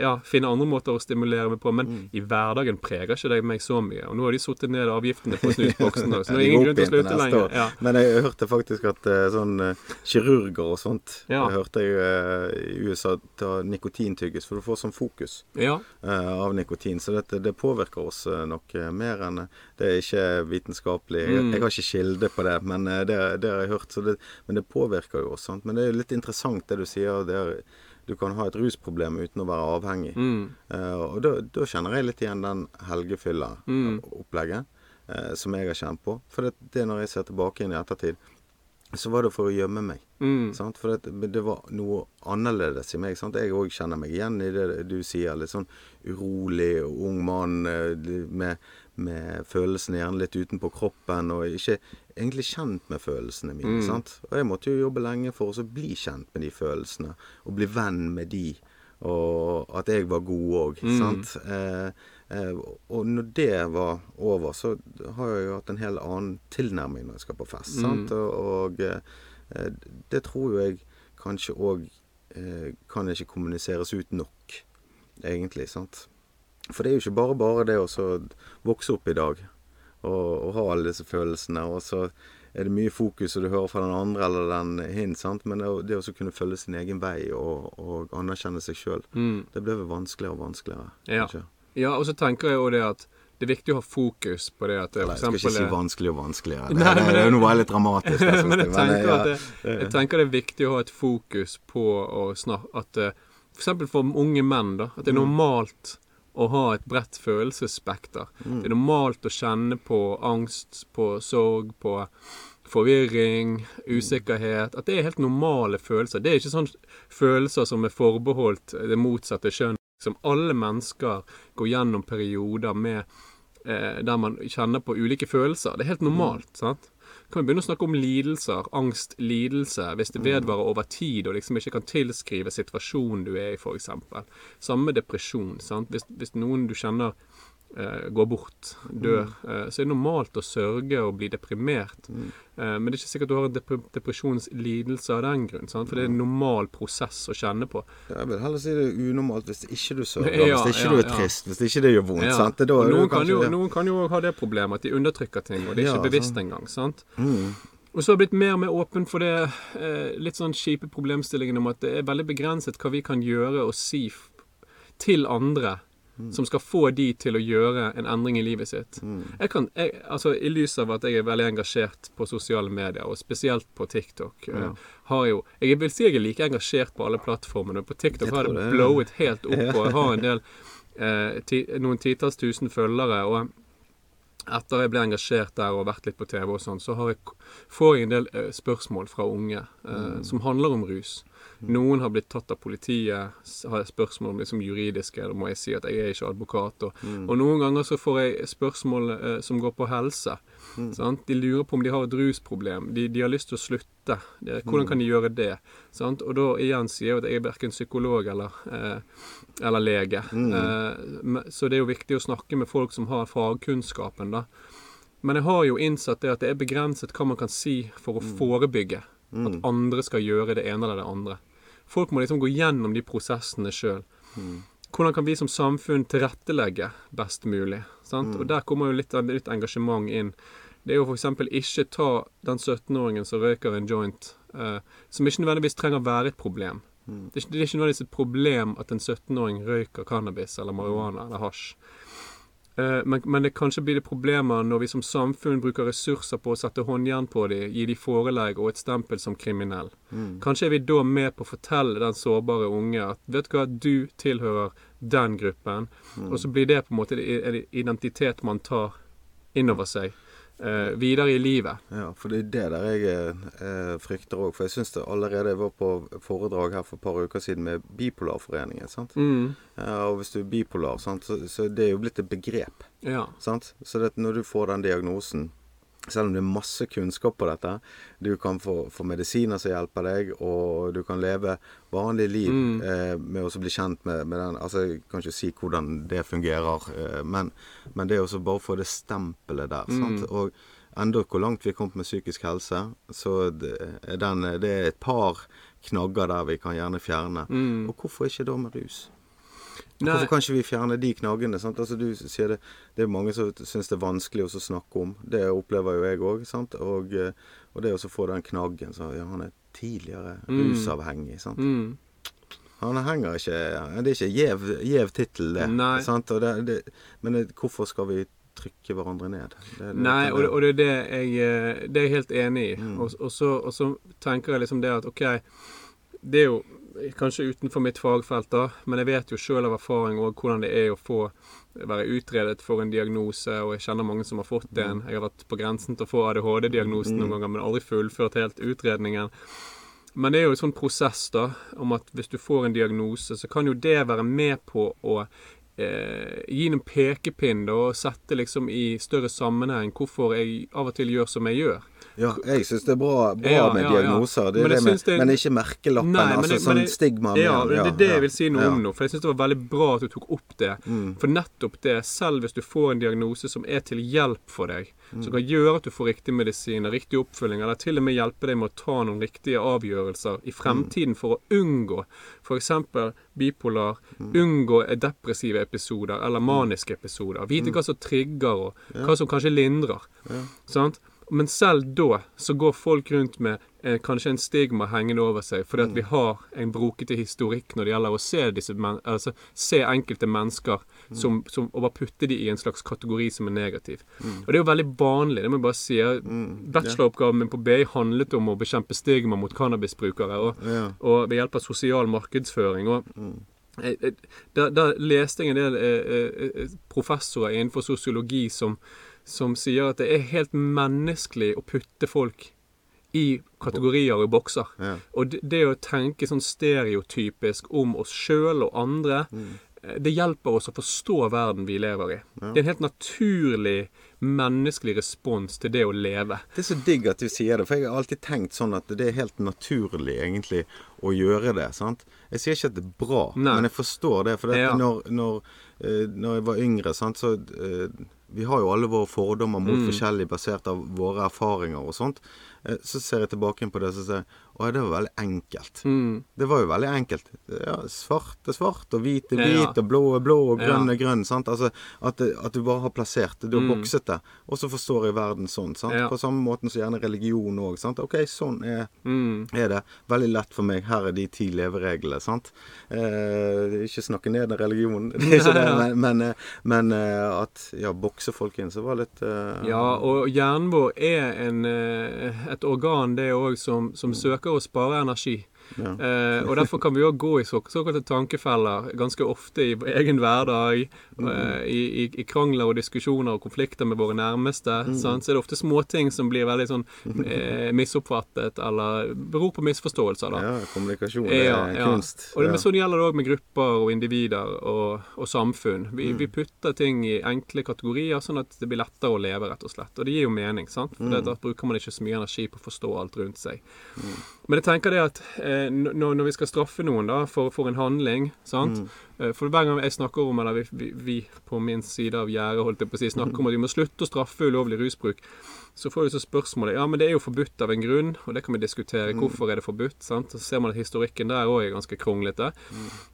ja, finne andre måter å stimulere meg på. Men Mm. i hverdagen preger ikke det meg så mye. Og nå har de satt ned avgiftene på snusboksen, så nå er ingen grunn til å slutte lenger. Ja. Men jeg hørte faktisk at eh, sånn eh, kirurger og sånt Ja. Jeg hørte eh, i USA ta nikotintygges, for du får sånn fokus ja. eh, av nikotin. Så dette, det påvirker oss eh, nok eh, mer enn eh, Det er ikke vitenskapelig. Mm. jeg har ikke kilde på det, men eh, det, det har jeg hørt. Så det, men det påvirker jo oss. Sant? Men det er jo litt interessant det du sier. Det er, du kan ha et rusproblem uten å være avhengig. Mm. Uh, og da, da kjenner jeg litt igjen den helgefylla-opplegget uh, som jeg har kjent på. For det, det når jeg ser tilbake inn i ettertid, så var det for å gjemme meg. Mm. Sant? For det, det var noe annerledes i meg. Sant? Jeg òg kjenner meg igjen i det du sier. Litt sånn urolig ung mann eh, med, med følelsene gjerne litt utenpå kroppen, og ikke egentlig kjent med følelsene mine. Mm. Og jeg måtte jo jobbe lenge for å bli kjent med de følelsene, og bli venn med de. Og at jeg var god òg. Mm. Eh, eh, og når det var over, så har jeg jo hatt en helt annen tilnærming når jeg skal på fest. Mm. sant? Og, og eh, det tror jo jeg kanskje òg eh, kan ikke kommuniseres ut nok, egentlig. sant? For det er jo ikke bare bare det å vokse opp i dag og, og ha alle disse følelsene, og så er det mye fokus og du hører fra den andre eller den hin, sant? men det, det å kunne følge sin egen vei og, og anerkjenne seg sjøl, Mm. det blir vel vanskeligere og vanskeligere. Ja. ja, og så tenker jeg jo det at det er viktig å ha fokus på det at det for jeg skal ikke si vanskelig og vanskeligere. Nei, det, men det, det, nå var jeg dramatisk. synes men jeg tenker, tenker, ja, at det, jeg tenker det er viktig å ha et fokus på å snakke At F.eks. for unge menn, da. At det er normalt å ha et bredt følelsesspekter. Det er normalt å kjenne på angst, på sorg, på forvirring, usikkerhet. At det er helt normale følelser. Det er ikke sånn følelser som er forbeholdt det motsatte kjønn. Som alle mennesker går gjennom perioder med eh, der man kjenner på ulike følelser. Det er helt normalt. sant? Kan vi begynne å snakke om lidelser, angst, lidelse, hvis det vedvarer over tid og liksom ikke kan tilskrive situasjonen du er i, f.eks. Samme med depresjon. sant? Hvis, hvis noen du kjenner går bort, dør, eh, så er det normalt å sørge og bli deprimert. Eh, men det er ikke sikkert du har en dep depresjonslidelse av den grunn, sant? for det er en normal prosess å kjenne på. Jeg vil heller si det er unormalt hvis ikke du sørger, Ja, hvis ikke ja, du er trist, hvis ikke det gjør vondt. Noen, kan jo, noen kan jo ha det problemet at de undertrykker ting, og det er ikke bevisst engang. sant? Mm. Og så har jeg blitt mer og mer åpen for det eh, litt sånn kjipe problemstillingen om at det er veldig begrenset hva vi kan gjøre og si til andre som skal få de til å gjøre en endring i livet sitt. Jeg kan, jeg, altså I lys av at jeg er veldig engasjert på sosiale medier, og spesielt på TikTok eh, har jo, Jeg vil si jeg er like engasjert på alle plattformene. På TikTok Jeg har det det, blowet helt opp, og jeg har en del eh, ti, noen titalls tusen følgere. og etter jeg ble engasjert der og vært litt på TV, og sånn, så har jeg, får jeg en del eh, spørsmål fra unge eh, som handler om rus. Noen har blitt tatt av politiet, har spørsmål om liksom juridiske, da må jeg si at jeg er ikke advokat. Og, og noen ganger så får jeg spørsmål eh, som går på helse. Sant? De lurer på om de har et rusproblem. De, de har lyst til å slutte. De, hvordan kan de gjøre det? Sant? Og da igjen sier jeg at jeg er verken psykolog eller, eh, eller lege. Eh, så det er jo viktig å snakke med folk som har fagkunnskapen, da. Men jeg har jo innsett det at det er begrenset hva man kan si for å forebygge at andre skal gjøre det ene eller det andre. Folk må liksom gå gjennom de prosessene sjøl. Hvordan kan vi som samfunn tilrettelegge best mulig? Sant? Og der kommer jo litt, av- engasjement inn. Det er jo f.eks. ikke ta den 17-åringen som røyker en joint, eh, som ikke nødvendigvis trenger å være et problem. Det, er ikke, det er ikke nødvendigvis et problem at en 17-åring røyker cannabis eller marihuana eller hasj. Eh, men, men det kanskje blir det problemer når vi som samfunn bruker ressurser på å sette håndjern på dem, gi dem forelegg og et stempel som kriminell. Kanskje er vi da med på å fortelle den sårbare unge at vet du hva, du tilhører den gruppen, og så blir det på en måte en identitet man tar innover seg eh, videre i livet. Ja, for det er det der jeg eh, frykter òg. For jeg syns det allerede jeg var på foredrag her for et par uker siden med Bipolarforeningen. sant? Mm, Eh, og hvis du er bipolar, sant, så, så det er jo blitt et begrep. ja. sant? Så det, når du får den diagnosen selv om det er masse kunnskap på dette, du kan få, få medisiner som hjelper deg, og du kan leve vanlig liv Mm. eh, med å bli kjent med, med den Altså, jeg kan ikke si hvordan det fungerer, eh, men, men det er også bare å få det stempelet der. Mm. Og enda hvor langt vi er kommet med psykisk helse, så det den, det er et par knagger der vi kan gjerne fjerne. Mm. Og hvorfor ikke da med rus? Nei, Hvorfor kan ikke vi fjerne de knaggene? Altså, du sier det, det er mange som syns det er vanskelig å snakke om. Det opplever jo jeg òg. Og, eh, og det å få den knaggen så, ja, Han er tidligere Mm. rusavhengig. Sant? mm, Han henger ikke Det er ikke gjev, gjev tittel, det. Det, det. Men det, hvorfor skal vi trykke hverandre ned? Nei, og, det- og det er det jeg eh, Det er jeg helt enig i. Mm. Og, og så tenker jeg liksom det at OK, det er jo kanskje utenfor mitt fagfelt, da, men jeg vet jo sjøl av erfaring og hvordan det er å få være utredet for en diagnose, og jeg kjenner mange som har fått Mm. en. Jeg har vært på grensen til å få ADHD-diagnosen noen ganger, men aldri fullført helt utredningen. Men det er jo en sånn prosess, da, om at hvis du får en diagnose, så kan jo det være med på å eh, gi en pekepinn da, og sette liksom i større sammenheng hvorfor jeg av og til gjør som jeg gjør. Ja, jeg syns det er bra, bra Ja, med diagnoser. Det Men det med, det- men ikke merkelappen. Nei, men altså det- sånn stigma. Ja, det er det jeg vil si noe om nå. For jeg syns det var veldig bra at du tok opp det. Mm. For nettopp det, selv hvis du får en diagnose som er til hjelp for deg, Mm. som kan gjøre at du får riktig medisin og riktig oppfølging, eller til og med hjelpe deg med å ta noen riktige avgjørelser i fremtiden for å unngå f.eks. bipolar, Mm. unngå depressive episoder eller maniske episoder. Mm. Vite hva som trigger, og hva som kanskje lindrer. Sant? Men selv da så går folk rundt med eh, kanskje en stigma hengende over seg, fordi Mm. at vi har en brokete historikk når det gjelder å se disse altså, se enkelte mennesker Mm. som, som, og bare putte de i en slags kategori som er negativ. Og det er jo veldig vanlig, det må jeg bare si. Mm. Bacheloroppgaven min på BI handlet om å bekjempe stigma mot cannabisbrukere, og, Ja. og ved hjelp av sosial markedsføring. og eh, Da, da leste jeg en del eh, eh, eh, professorer innenfor sosiologi som, som sier at det er helt menneskelig å putte folk i kategorier og bokser. Ja. Og det, det å tenke sånn stereotypisk om oss sjøl og andre, mm. det hjelper oss å forstå verden vi lever i. Det er en helt naturlig menneskelig respons til det å leve. Det er så digg at du sier det, for jeg har alltid tenkt sånn at det er helt naturlig egentlig å gjøre det. sant? Jeg sier ikke at det er bra, Nei. men jeg forstår det. For Ja. når, når, eh, når jeg var yngre, sant, så eh, Vi har jo alle våre fordommer mot Mm. forskjellig basert av våre erfaringer og sånt. Eh, så ser jeg tilbake på det og så sier jeg Og det var veldig enkelt. Mm. Det var jo veldig enkelt. Ja, svart er svart, og hvit er hvit, ja. og blå er blå, og grønn Ja. er grønn. sant? Altså, at, at du bare har plassert det. Du har Mm. bokset det. Og så forstår jeg verden sånn. sant? Ja. På samme måten som gjerne religion òg. OK, sånn er, Mm. er det. Veldig lett for meg. Her er de ti levereglene. sant? Eh, ikke snakke ned den religionen, det er ikke det, men, men, eh, men eh, at ja, bokse folk inn, så var litt eh, Ja, og hjernen vår er en, eh, et organ det òg som, som søker å spare energi. Ja. Eh, og derfor kan vi òg gå i så, såkalte tankefeller ganske ofte i vår egen hverdag. eh, i, i, I krangler og diskusjoner og konflikter med våre nærmeste. Sant? Så er det ofte småting som blir veldig sånn eh, misoppfattet, eller beror på misforståelser. da. ja, kommunikasjon det Ja, er ja. kunst. Og det, ja. sånn gjelder det òg med grupper og individer og, og samfunn. Vi, Mm. vi putter ting i enkle kategorier, sånn at det blir lettere å leve, rett og slett. Og det gir jo mening, sant? For Mm. da bruker man ikke så mye energi på å forstå alt rundt seg. Men jeg tenker det at eh, når, når vi skal straffe noen da, for, for en handling sant? Mm. Eh, For hver gang jeg snakker om, eller vi, vi, vi på min side av gjerdet holdt jeg på å si, snakker om at vi må slutte å straffe ulovlig rusbruk, så får du så spørsmålet Ja, men det er jo forbudt av en grunn, og det kan vi diskutere. Hvorfor er det forbudt? sant? Så ser man at historikken der òg er ganske kronglete.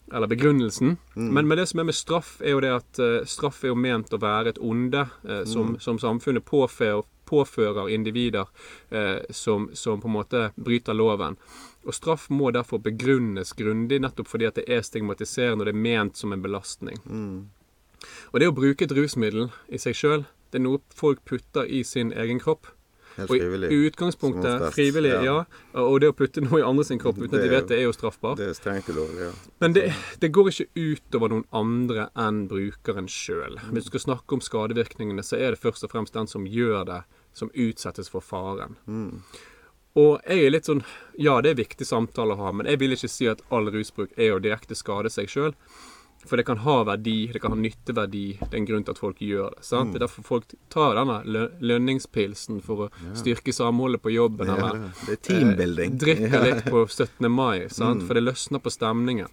Eller begrunnelsen. Men, men det som er med straff, er jo det at uh, straff er jo ment å være et onde uh, som, som samfunnet påfører, påfører individer eh, som, som på en måte bryter loven. Og straff må derfor begrunnes grundig, nettopp fordi at det er stigmatiserende og det er ment som en belastning. Mm. Og det å bruke et rusmiddel i seg sjøl, det er noe folk putter i sin egen kropp. Helt Og i utgangspunktet frivillig, ja. ja. Og det å putte noe i andre sin kropp uten at de vet det, er jo straffbart. Det er strengt ulovlig, ja. Men det, det går ikke utover noen andre enn brukeren sjøl. Hvis du skal snakke om skadevirkningene, så er det først og fremst den som gjør det, som utsettes for faren. Mm. Og jeg er litt sånn Ja, det er viktig samtale å ha, men jeg vil ikke si at all rusbruk er å direkte skade seg sjøl. For det kan ha verdi, det kan ha nytteverdi. Det er en grunn til at folk gjør det. sant? Det er derfor folk tar denne lønningspilsen for å styrke samholdet på jobben. Eller det. er teambuilding. Eh, drikker litt på 17. mai, sant? for det løsner på stemningen.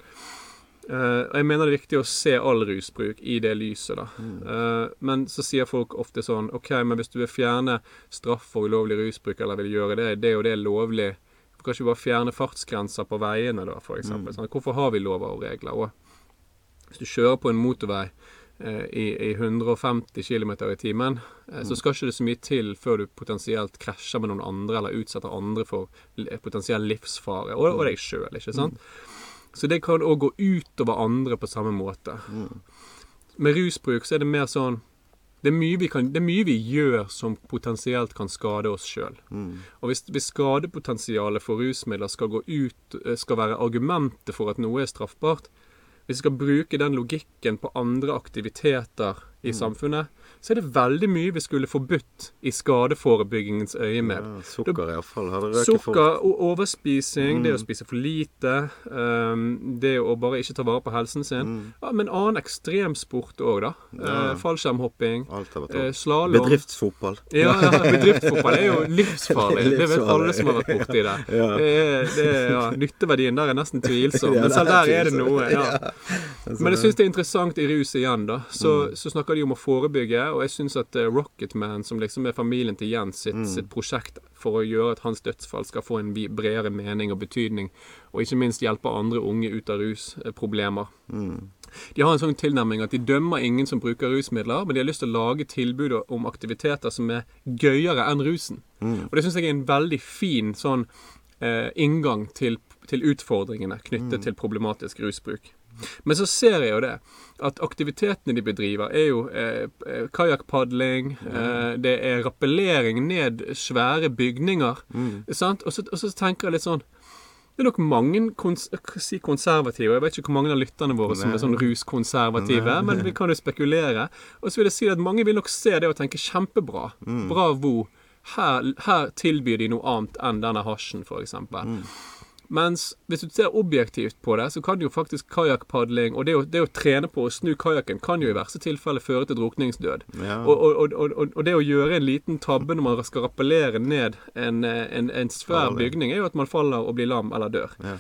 Og jeg mener det er viktig å se all rusbruk i det lyset, da. Eh, men så sier folk ofte sånn OK, men hvis du vil fjerne straff for ulovlig rusbruk, eller vil gjøre det, det og det er lovlig, hvorfor kan ikke bare fjerne fartsgrenser på veiene, da, for eksempel? Sånn, Hvorfor har vi lover og regler? Og hvis du kjører på en motorvei uh, i, i 150 km i timen, mm. så skal ikke det så mye til før du potensielt krasjer med noen andre, eller utsetter andre for potensiell livsfare, og, og deg sjøl, ikke sant? Så det kan òg gå utover andre på samme måte. Med rusbruk så er det mer sånn det er, kan, det er mye vi gjør som potensielt kan skade oss sjøl. Og hvis, hvis skadepotensialet for rusmidler skal gå ut, eh, skal være argumentet for at noe er straffbart, hvis vi skal bruke den logikken på andre aktiviteter i samfunnet, så er det veldig mye vi skulle forbudt i skadeforebyggingens øyemed. Ja, sukker iallfall. Hadde røket Sukker, fort. overspising, overspising, det å spise for lite, um, det å bare ikke ta vare på helsen sin. Ja, men annen ekstremsport òg, da. Eh, fallskjermhopping, Alt har vært eh, slalåm. Bedriftsfotball. Ja, ja, bedriftsfotball er jo livsfarlig. Det vet alle som har vært borti det. Ja. det, det ja, nytteverdien der er nesten tvilsom, men selv er der er det noe. Ja. Men jeg syns det er interessant i rus igjen, da. Så, så snakker de om å forebygge, og jeg syns at eh, Rocketman, som liksom er familien til Jens sitt, sitt prosjekt for å gjøre at hans dødsfall skal få en bredere mening og betydning, og ikke minst hjelpe andre unge ut av rusproblemer. De har en sånn tilnærming at de dømmer ingen som bruker rusmidler, men de har lyst til å lage tilbud om aktiviteter som er gøyere enn rusen. Og det syns jeg er en veldig fin sånn eh, inngang til, til utfordringene knyttet til problematisk rusbruk. Men så ser jeg jo det, at aktivitetene de bedriver, er jo eh, kajakkpadling, kajakkpadling, eh, det er rappellering ned svære bygninger. Sant? Og, så, og så tenker jeg litt sånn det er nok mange kons si konservative. Jeg vet ikke hvor mange av lytterne våre som er sånn ruskonservative, men vi kan jo spekulere. Og så vil jeg si at mange vil nok se det og tenke kjempebra. Bravo. Her, her tilbyr de noe annet enn denne hasjen, f.eks. Mens hvis du ser objektivt på det, så kan jo faktisk kajakkpadling og det å, det å trene på å snu kajakken kan jo i verste tilfelle føre til drukningsdød. Ja. Og, og, og, og, det å gjøre en liten tabbe når man skal rappellere ned en, en, en svær bygning, er jo at man faller og blir lam eller dør. Ja.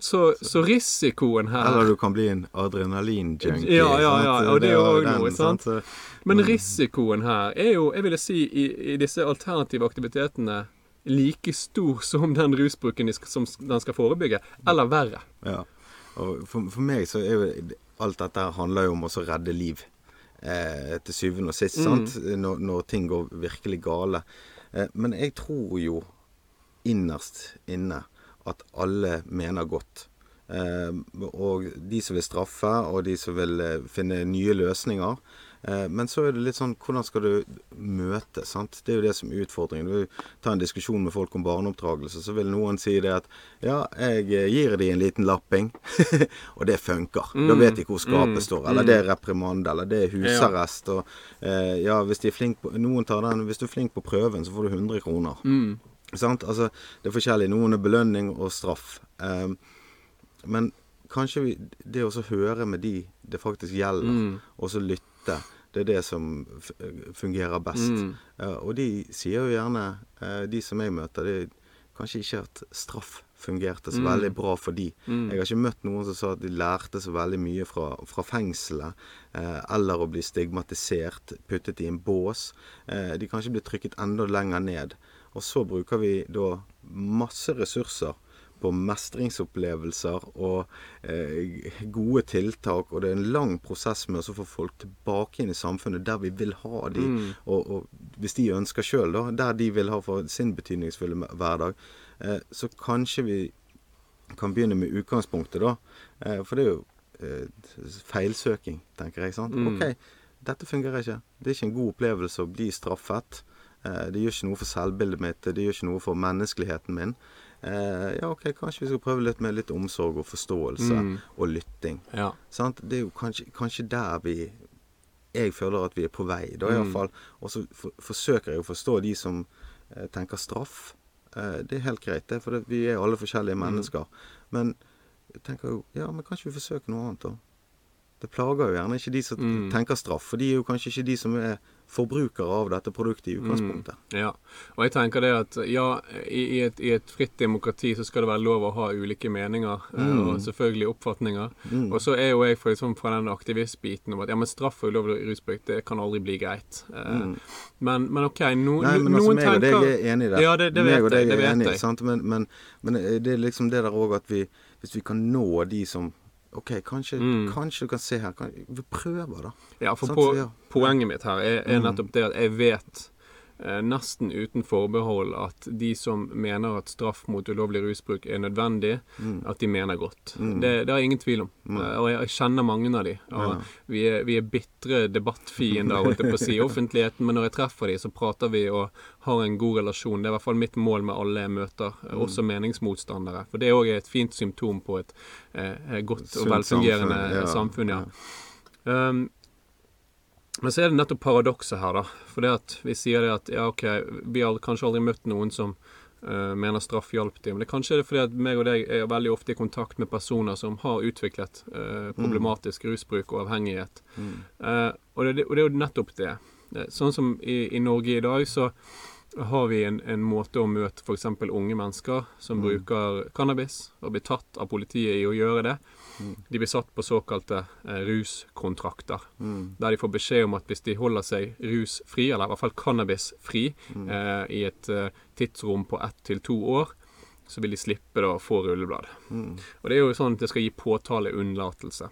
Så, så risikoen her Eller du kan bli en adrenalinjunkie. Ja, ja, ja, og det er jo den, noe, sant? Men risikoen her er jo, jeg ville si, i, i disse alternative aktivitetene like stor som den rusbruken som den skal forebygge, eller verre. Ja. Og for, for meg så er jo alt dette handler jo om å redde liv. Eh, til syvende og sist, sant? Når, når ting går virkelig gale. Eh, men jeg tror jo innerst inne at alle mener godt. Eh, og de som vil straffe, og de som vil eh, finne nye løsninger. Eh, men så er det litt sånn Hvordan skal du møte? sant? Det er jo det som er utfordringen. Du tar en diskusjon med folk om barneoppdragelse, så vil noen si det at Ja, jeg eh, gir de en liten lapping. og det funker. Mm. Da vet de hvor skapet Mm. står. Eller det er reprimande, eller det er husarrest. Og eh, ja, hvis de er flink på Noen tar den Hvis du er flink på prøven, så får du 100 kroner. Mm. Sant? Altså, det er forskjellig. Noen er belønning og straff. Um, men kanskje vi, det å høre med de det faktisk gjelder, Mm. og så lytte, det er det som fungerer best. Mm. Eh, og de sier jo gjerne, eh, de som jeg møter, det er kanskje ikke at straff fungerte så Mm. veldig bra for de. Mm. Jeg har ikke møtt noen som sa at de lærte så veldig mye fra, fra fengselet, eh, eller å bli stigmatisert, puttet i en bås. Eh, de ikke bli trykket enda lenger ned. Og så bruker vi da masse ressurser på mestringsopplevelser og eh, gode tiltak, og det er en lang prosess med å få folk tilbake inn i samfunnet der vi vil ha de, Mm. og, og hvis de ønsker sjøl, da, der de vil ha for sin betydningsfulle hverdag, eh, så kanskje vi kan begynne med utgangspunktet, da. Eh, for det er jo eh, feilsøking, tenker jeg. sant? Mm. OK, dette fungerer ikke. Det er ikke en god opplevelse å bli straffet. Eh, det gjør ikke noe for selvbildet mitt, det gjør ikke noe for menneskeligheten min. Eh, ja, OK, kanskje vi skal prøve litt med litt omsorg og forståelse Mm. og lytting. Ja. Sant? Det er jo kanskje, kanskje der vi Jeg føler at vi er på vei, da Mm. Og så for, forsøker jeg å forstå de som eh, tenker straff. Eh, det er helt greit, det, for det, vi er alle forskjellige Mm. mennesker. Men jeg tenker jo Ja, men kanskje vi forsøker noe annet, da? Det plager jo gjerne ikke de som Mm. tenker straff, for de er jo kanskje ikke de som er forbrukere av dette produktet i utgangspunktet. Ja. Og jeg tenker det at ja, i, i, et, i et fritt demokrati så skal det være lov å ha ulike meninger, eh, Mm. og selvfølgelig oppfatninger. Mm. Og så er jo jeg for liksom fra den aktivistbiten om at ja, men straff og ulovlig rusbruk, det kan aldri bli greit. Eh, Mm. men, men OK, no, Nei, men noen altså, tenker og deg er enig i det. Ja, det, det vet jeg. Det er enig, vet jeg. Sant? Men, men, men det er liksom det der òg at vi Hvis vi kan nå de som OK, kanskje, Mm. kanskje du kan se her kan, Vi prøver, da. Ja, for på, poenget mitt her er, er Mm. nettopp det at jeg vet nesten uten forbehold at de som mener at straff mot ulovlig rusbruk er nødvendig, Mm. at de mener godt. Mm. Det, det jeg ingen tvil om. Mm. Eh, og jeg, kjenner mange av de. Ja. vi, er, vi er bitre debattfiender, holdt jeg på å si, offentligheten, men når jeg treffer de, så prater vi og har en god relasjon. Det er i hvert fall mitt mål med alle jeg møter, eh, Mm. også meningsmotstandere. For det er òg et fint symptom på et eh, godt og velfungerende samfunn, ja, samfunn. ja. Um, men så er det nettopp paradokset her, da. For det at vi sier det at ja, OK, vi har kanskje aldri møtt noen som uh, mener straff hjalp dem. Men det kanskje er det fordi at meg og deg er veldig ofte i kontakt med personer som har utviklet uh, problematisk rusbruk og avhengighet. Mm. Uh, og, det, og det er jo nettopp det. Sånn som i, i Norge i dag, så har vi en, en måte å møte f.eks. unge mennesker som Mm. bruker cannabis, og blir tatt av politiet i å gjøre det. Mm. De blir satt på såkalte eh, ruskontrakter Mm. der de får beskjed om at hvis de holder seg rusfri, eller i hvert fall cannabisfri, Mm. eh, i et eh, tidsrom på ett til to år, så vil de slippe da å få rulleblad. Mm. Og det er jo sånn at det skal gi påtaleunnlatelse.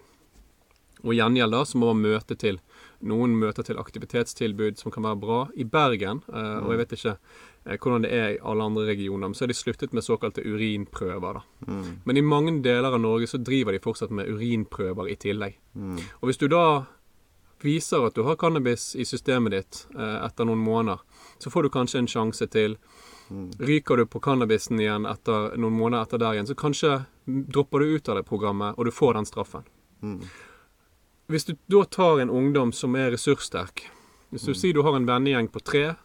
Og gjengjeld da så må man møte til noen møter til aktivitetstilbud som kan være bra. I Bergen, eh, og jeg vet ikke hvordan det er i alle andre regioner, men så har de sluttet med såkalte urinprøver. da. Mm. Men i mange deler av Norge så driver de fortsatt med urinprøver i tillegg. Mm. Og hvis du da viser at du har cannabis i systemet ditt eh, etter noen måneder, så får du kanskje en sjanse til. Mm. Ryker du på cannabisen igjen etter noen måneder etter der igjen, så kanskje dropper du ut av det programmet, og du får den straffen. Mm. Hvis du da tar en ungdom som er ressurssterk Hvis du Mm. sier du har en vennegjeng på tre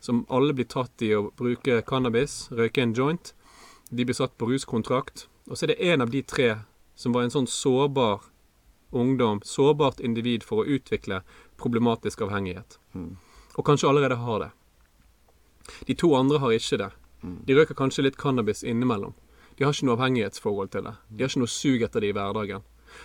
som alle blir tatt i å bruke cannabis, røyke en joint, de blir satt på ruskontrakt, og så er det en av de tre som var en sånn sårbar ungdom, sårbart individ for å utvikle problematisk avhengighet, Mm. og kanskje allerede har det. De to andre har ikke det. Mm. De røyker kanskje litt cannabis innimellom. De har ikke noe avhengighetsforhold til det. De har ikke noe sug etter det i hverdagen.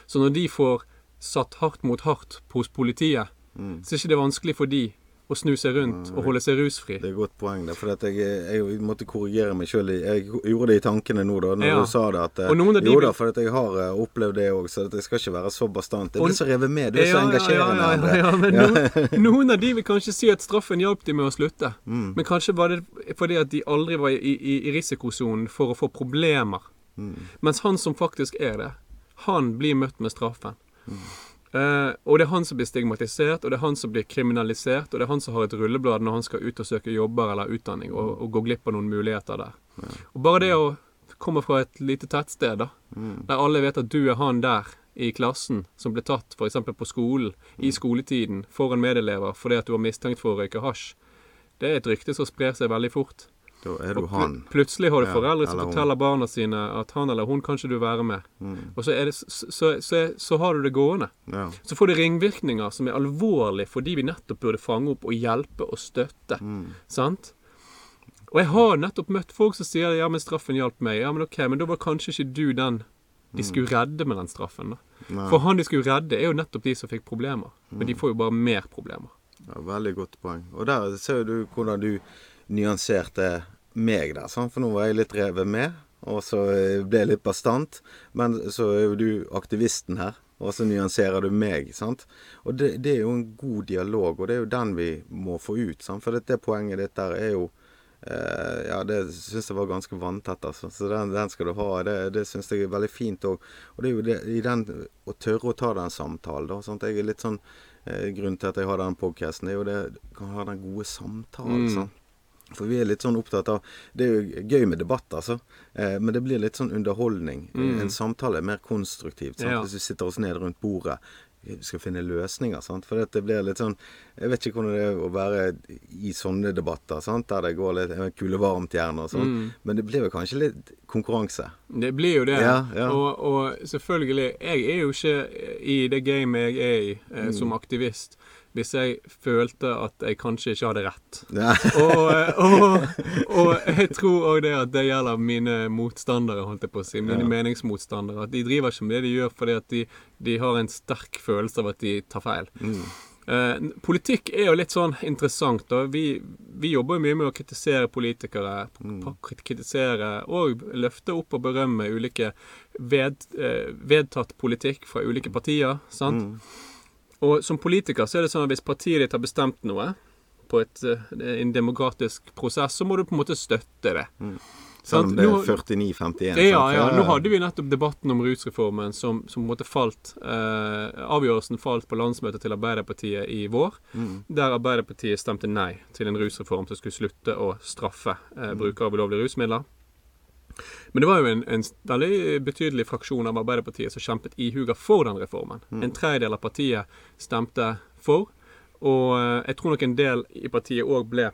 Så når de får satt hardt mot hardt hos politiet, Mm. så er det ikke vanskelig for de å snu seg rundt og holde seg rusfri. Det er et godt poeng. det, for jeg, jeg måtte korrigere meg sjøl. Jeg gjorde det i tankene nå, da, når Ja. du sa det. at de Jo da, for jeg har eh, opplevd det òg, så jeg skal ikke være så bastant. Jeg blir så revet med. Du er så Ja, ja, engasjerende. ja, men noen, noen av de vil kanskje si at straffen hjalp de med å slutte. Mm. Men kanskje var det fordi at de aldri var i, i, i risikosonen for å få problemer. Mm. Mens han som faktisk er det, han blir møtt med straffen. Mm. Eh, og det er han som blir stigmatisert, og det er han som blir kriminalisert, og det er han som har et rulleblad når han skal ut og søke jobber eller utdanning, og, og gå glipp av noen muligheter der. Og bare det å komme fra et lite tettsted, da, Mm. der alle vet at du er han der i klassen som ble tatt f.eks. på skolen Mm. i skoletiden foran medelever fordi at du var mistenkt for å røyke hasj, det er et rykte som sprer seg veldig fort. Da er du han. Plutselig har du Ja, foreldre som forteller hun. barna sine at han eller hun kan ikke du være med. Mm. Og så, det, så, så, så, så har du det gående. Ja. Så får det ringvirkninger som er alvorlige for de vi nettopp burde fange opp og hjelpe og støtte. Mm. Sant? Og jeg har nettopp møtt folk som sier ja, men straffen hjalp meg. Ja, men ok, men da var kanskje ikke du den de skulle redde med den straffen. da. Nei. For han de skulle redde, er jo nettopp de som fikk problemer. Men de får jo bare mer problemer. Ja, veldig godt poeng. Og der ser du hvordan du nyanserte meg der. Sant? For nå var jeg litt revet med, og så eh, ble jeg litt bastant. Men så er jo du aktivisten her, og så nyanserer du meg. sant? Og det, det er jo en god dialog, og det er jo den vi må få ut. sant? For det, det poenget ditt der er jo eh, Ja, det syns jeg var ganske vanntett, altså. Så den, den skal du ha. Det, det syns jeg er veldig fint òg. Og det er jo det, i den å tørre å ta den samtalen, da. Sant? Jeg er litt sånn eh, Grunnen til at jeg har den podkasten, er jo det kan ha den gode samtalen. Mm. sant? For vi er litt sånn opptatt av Det er jo gøy med debatt, altså. Eh, men det blir litt sånn underholdning. Mm. En samtale er mer konstruktivt. Sant? Ja. Hvis vi sitter oss ned rundt bordet. Vi skal finne løsninger. sant? For det blir litt sånn Jeg vet ikke hvordan det er å være i sånne debatter, sant? der det går litt kulevarmt gjerne og sånn. Mm. Men det blir jo kanskje litt konkurranse. Det blir jo det. Ja, ja. Og, og selvfølgelig, jeg er jo ikke i det gamet jeg er i eh, Mm. som aktivist, hvis jeg følte at jeg kanskje ikke hadde rett. Ja. Og, eh, og, og jeg tror òg det at det gjelder mine motstandere, holdt jeg på å si. Mine Ja. meningsmotstandere. At de driver ikke med det de gjør fordi at de, de har en sterk følelse av at de tar feil. Mm. Eh, politikk er jo litt sånn interessant. Da. Vi, vi jobber jo mye med å kritisere politikere. Mm. Kritisere og løfte opp og berømme ulike ved, eh, vedtatt politikk fra ulike partier. Sant? Mm. Og som politiker så er det sånn at hvis partiet ditt har bestemt noe på et, eh, en demokratisk prosess, så må du på en måte støtte det. Selv om det er 49-51. ja, ja. Nå hadde vi nettopp debatten om rusreformen som, som på en måte falt eh, Avgjørelsen falt på landsmøtet til Arbeiderpartiet i vår, Mm. der Arbeiderpartiet stemte nei til en rusreform som skulle slutte å straffe eh, brukere av ulovlige rusmidler. Men det var jo en, en veldig betydelig fraksjon av Arbeiderpartiet som kjempet ihuga for den reformen. En tredjedel av partiet stemte for, og eh, jeg tror nok en del i partiet òg ble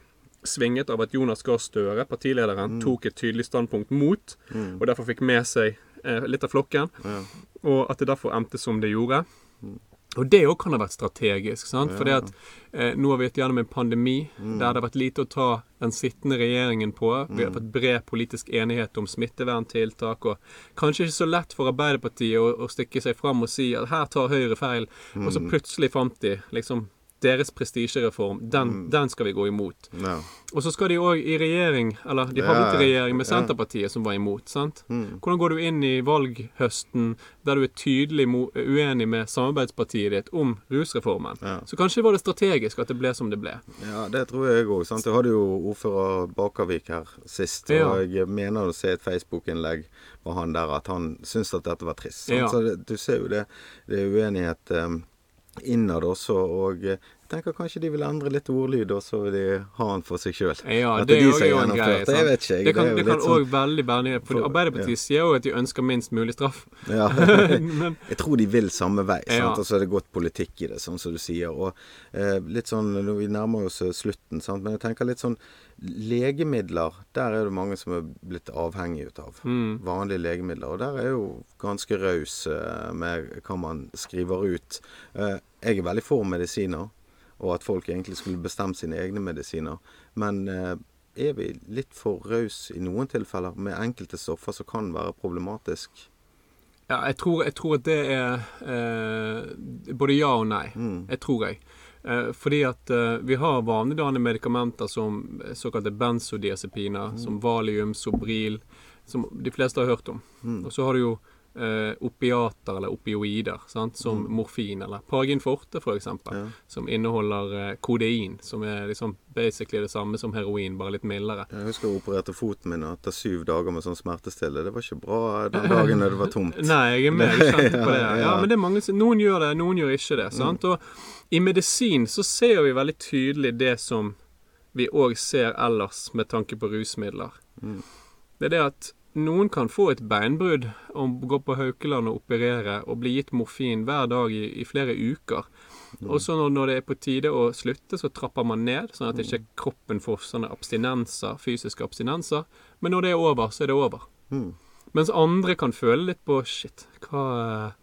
svinget av at Jonas Gahr Støre, partilederen, tok et tydelig standpunkt mot, og derfor fikk med seg eh, litt av flokken, Ja. og at det derfor endte som det gjorde. Og det òg kan ha vært strategisk. sant? Ja. at eh, nå har vi vært gjennom en pandemi der det har vært lite å ta den sittende regjeringen på. Vi har fått bred politisk enighet om smitteverntiltak. Og kanskje ikke så lett for Arbeiderpartiet å, å stikke seg fram og si at her tar Høyre feil. Og så plutselig fant de liksom deres prestisjereform. Den, den skal vi gå imot. Ja. Og så skal de òg i regjering, eller de havnet i Ja, regjering med. Senterpartiet, som var imot. sant? Mm. Hvordan går du inn i valghøsten der du er tydelig uenig med samarbeidspartiet ditt om rusreformen? Ja. Så kanskje var det strategisk at det ble som det ble. Ja, det tror jeg òg. Jeg hadde jo ordfører Bakervik her sist. Ja. Og jeg mener å se et Facebook-innlegg fra han der at han syntes at dette var trist. Så det, du ser jo det. Det er uenighet um, innad også. Og eh, jeg tenker kanskje de vil endre litt ordlyd, og så vil de ha den for seg sjøl. Ja, At det det er de jo en greie. det, sant? jeg vet ikke, jeg. Det kan Det det kan litt sånn- veldig bære For For- Arbeiderpartiet ja. sier jo at de ønsker minst mulig straff. Ja. Men Jeg tror de vil samme vei, sant? Ja. og så er det godt politikk i det, sånn som du sier. Og eh, litt sånn, Vi nærmer oss eh, slutten, sant? men jeg tenker litt sånn Legemidler, der er det mange som er blitt avhengige av. Mm. Vanlige legemidler. Og der er jo ganske raus eh, med hva man skriver ut. Eh, jeg er veldig for medisiner, og at folk egentlig skulle bestemt sine egne medisiner. Men eh, er vi litt for raus i noen tilfeller med enkelte stoffer som kan være problematisk? ja, jeg tror, jeg tror at det er eh, både ja og nei. Mm. Jeg tror jeg. Eh, fordi at eh, vi har vanedannende medikamenter som såkalte benzodiazepiner, Mm. som Valium, Sobril, som de fleste har hørt om. Mm. Og så har du jo eh, opiater eller opioider, sant? som morfin eller Paginforte for eksempel, Mm. Ja. som inneholder eh, kodein, som er liksom basically det samme som heroin, bare litt mildere. Jeg husker jeg opererte foten min etter syv dager med sånn smertestille. Det var ikke bra den dagen da det var tomt. Nei, jeg er med. Jeg kjente på det. Ja, men det er mange Noen gjør det, noen gjør ikke det. sant? Og i medisin så ser vi veldig tydelig det som vi òg ser ellers med tanke på rusmidler. Mm. Det er det at noen kan få et beinbrudd og gå på Haukeland og operere og bli gitt morfin hver dag i, i flere uker. Og så når, når det er på tide å slutte, så trapper man ned, sånn at ikke kroppen får sånne abstinenser, fysiske abstinenser. Men når det er over, så er det over. Mm. Mens andre kan føle litt på Shit, hva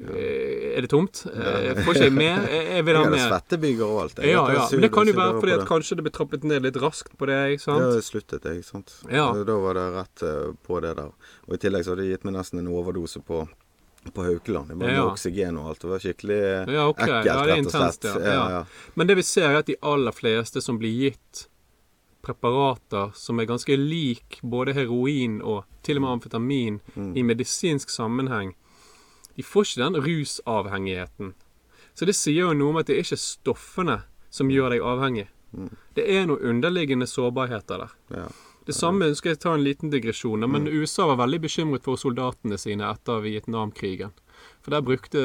Er det tomt? Jeg Får ikke mer? Jeg vil ha mer. svettebyger og alt. Ja, ja. Men det kan jo være fordi at kanskje det ble trappet ned litt raskt på deg. ikke sant? Det sluttet jeg, ikke sant. Ja. Da var det rett eh, på det der. Og i tillegg så hadde det gitt meg nesten en overdose på, på Haukeland. Det var Ja. med oksygen og alt. Det var skikkelig eh, Ja, okay. ekkelt, Ja, det rett og slett. ja. Ja. Men det vi ser, er at de aller fleste som blir gitt preparater som er ganske lik både heroin og til og med amfetamin Mm. i medisinsk sammenheng, de får ikke den rusavhengigheten. Så det sier jo noe om at det er ikke stoffene som gjør deg avhengig. Mm. Det er noen underliggende sårbarheter der. Ja. Det samme skal jeg ta en liten digresjon, men USA var veldig bekymret for soldatene sine etter Vietnamkrigen. For der brukte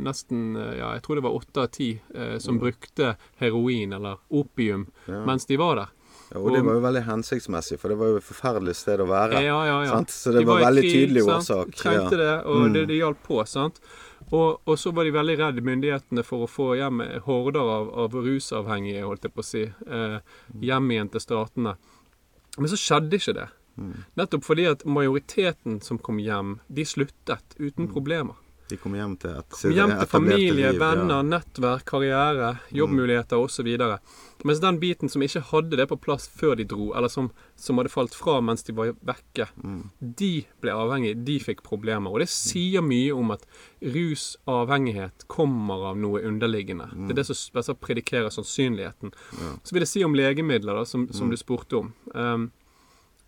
nesten ja, jeg tror det var åtte av ti eh, som brukte heroin eller opium Ja. mens de var der. Ja, og det var jo veldig hensiktsmessig, for det var jo et forferdelig sted å være. Ja, ja, ja. Så det De var var veldig krig, tydelig sant? årsak. Trengte det, og Mm. det, det hjalp på. sant? Og, og så var de veldig redde myndighetene for å få hjem horder av, av rusavhengige, holdt jeg på å si, eh, hjem igjen til statene. Men så skjedde ikke det. Mm. Nettopp fordi at majoriteten som kom hjem, de sluttet uten problemer. De kom hjem til et Kom hjem til familie, liv, venner, Ja. nettverk, karriere, jobbmuligheter osv. Mens den biten som ikke hadde det på plass før de dro, eller som, som hadde falt fra mens de var vekke, Mm. de ble avhengige, de fikk problemer. Og det sier mye om at rusavhengighet kommer av noe underliggende. Det er det som altså, predikerer sannsynligheten. Ja. Så vil jeg si om legemidler, da, som, som du spurte om. Um,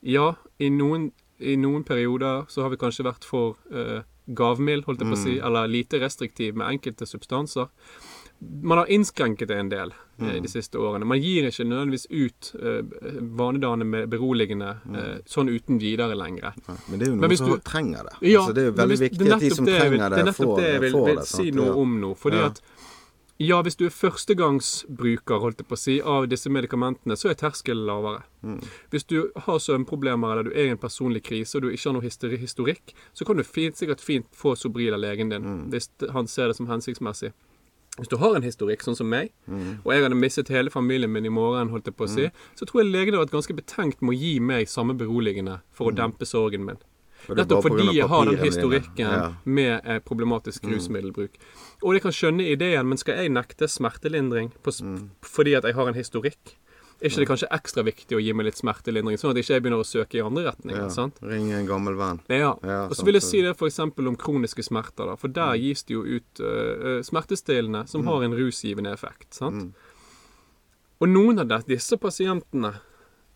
ja, i noen, i noen perioder så har vi kanskje vært for uh, gavmild, holdt jeg på å si, eller lite restriktiv med enkelte substanser. Man har innskrenket det en del eh, de siste årene. Man gir ikke nødvendigvis ut uh, vanedannende med beroligende eh, sånn uten videre lenger. Ja, Men det er jo noen som du- trenger det. Ja, altså, det er jo veldig hvis- viktig at de som som det får vil- trenger det, Det er nettopp det jeg vil, vil det. si noe Ja. om nå. Fordi at ja, hvis du er førstegangsbruker holdt jeg på å si, av disse medikamentene, så er terskelen lavere. Mm. Hvis du har søvnproblemer eller du er i en personlig krise og du ikke har noe historikk, så kan du fint, sikkert fint få Sobril av legen din Mm. hvis han ser det som hensiktsmessig. Hvis du har en historikk, sånn som meg, Mm. og jeg hadde mistet hele familien min i morgen, holdt jeg på å si, så tror jeg legen hadde vært ganske betenkt med å gi meg samme beroligende for å dempe sorgen min. Nettopp fordi jeg har den historikken Ja. med eh, problematisk rusmiddelbruk. Og jeg kan skjønne ideen, men skal jeg nekte smertelindring på, Mm. fordi at jeg har en historikk? Er ikke det kanskje ekstra viktig å gi meg litt smertelindring, sånn at jeg ikke begynner å søke i andre retninger? Ja. sant? Ringe en gammel venn. Ja. Ja, Og så vil jeg si det f.eks. om kroniske smerter, da. For der gis det jo ut øh, smertestillende som har en rusgivende effekt. sant? Mm. Og noen av disse pasientene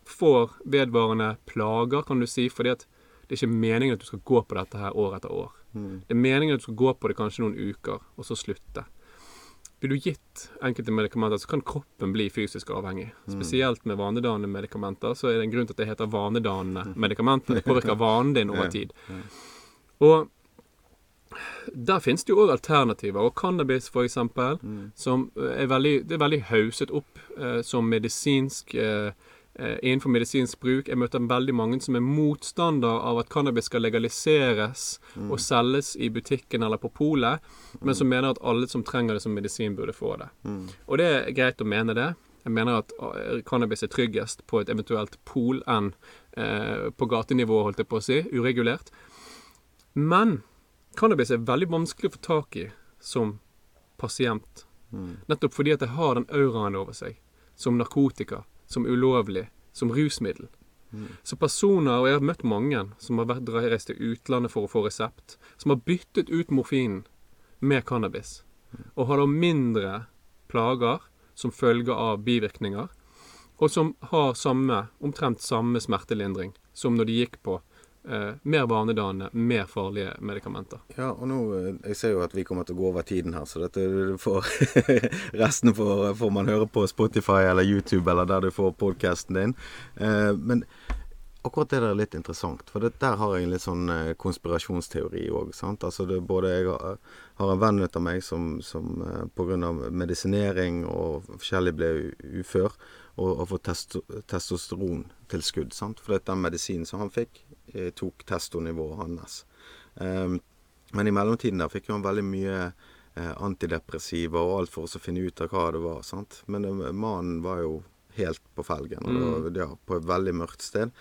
får vedvarende plager, kan du si, fordi at det er ikke meningen at du skal gå på dette her år etter år. Mm. Det er meningen at du skal gå på det kanskje noen uker, og så slutte. Blir du gitt enkelte medikamenter, så kan kroppen bli fysisk avhengig. Spesielt med vanedannende medikamenter, så er det en grunn til at det heter vanedannende medikamenter. Det påvirker vanen din over tid. Og der finnes det jo òg alternativer. Og cannabis, for eksempel, som er veldig, det er veldig hauset opp eh, som medisinsk eh, innenfor medisinsk bruk. Jeg møter veldig mange som er motstander av at cannabis skal legaliseres og selges i butikken eller på polet, men som mener at alle som trenger det som medisin, burde få det. Mm. Og det er greit å mene det. Jeg mener at eh, cannabis er tryggest på et eventuelt pol enn eh, på gatenivå, holdt jeg på å si, uregulert. Men cannabis er veldig vanskelig å få tak i som pasient. Mm. Nettopp fordi at det har den auraen over seg. Som narkotika, som ulovlig, som rusmiddel. Så personer, og jeg har møtt mange som har vært reist til utlandet for å få resept, som har byttet ut morfinen med cannabis. Og har da mindre plager, som følge av bivirkninger, og som har samme, omtrent samme smertelindring som når de gikk på eh, mer vanedannende, mer farlige medikamenter. Ja, og nå eh, Jeg ser jo at vi kommer til å gå over tiden her, så dette får Resten får, får man høre på Spotify eller YouTube eller der du får podkasten din. Eh, men akkurat det der er litt interessant, for det, der har jeg en litt sånn eh, konspirasjonsteori òg. Altså det, både jeg har, har en venn av meg som, som eh, pga. medisinering og forskjellig ble ufør, og, og får testo, testosterontilskudd. sant? For den medisinen som han fikk, tok testonivået hans. Um, men i mellomtiden der fikk jo han veldig mye eh, antidepressiva og alt for å finne ut av hva det var. sant? Men eh, mannen var jo helt på felgen, og var, ja, på et veldig mørkt sted.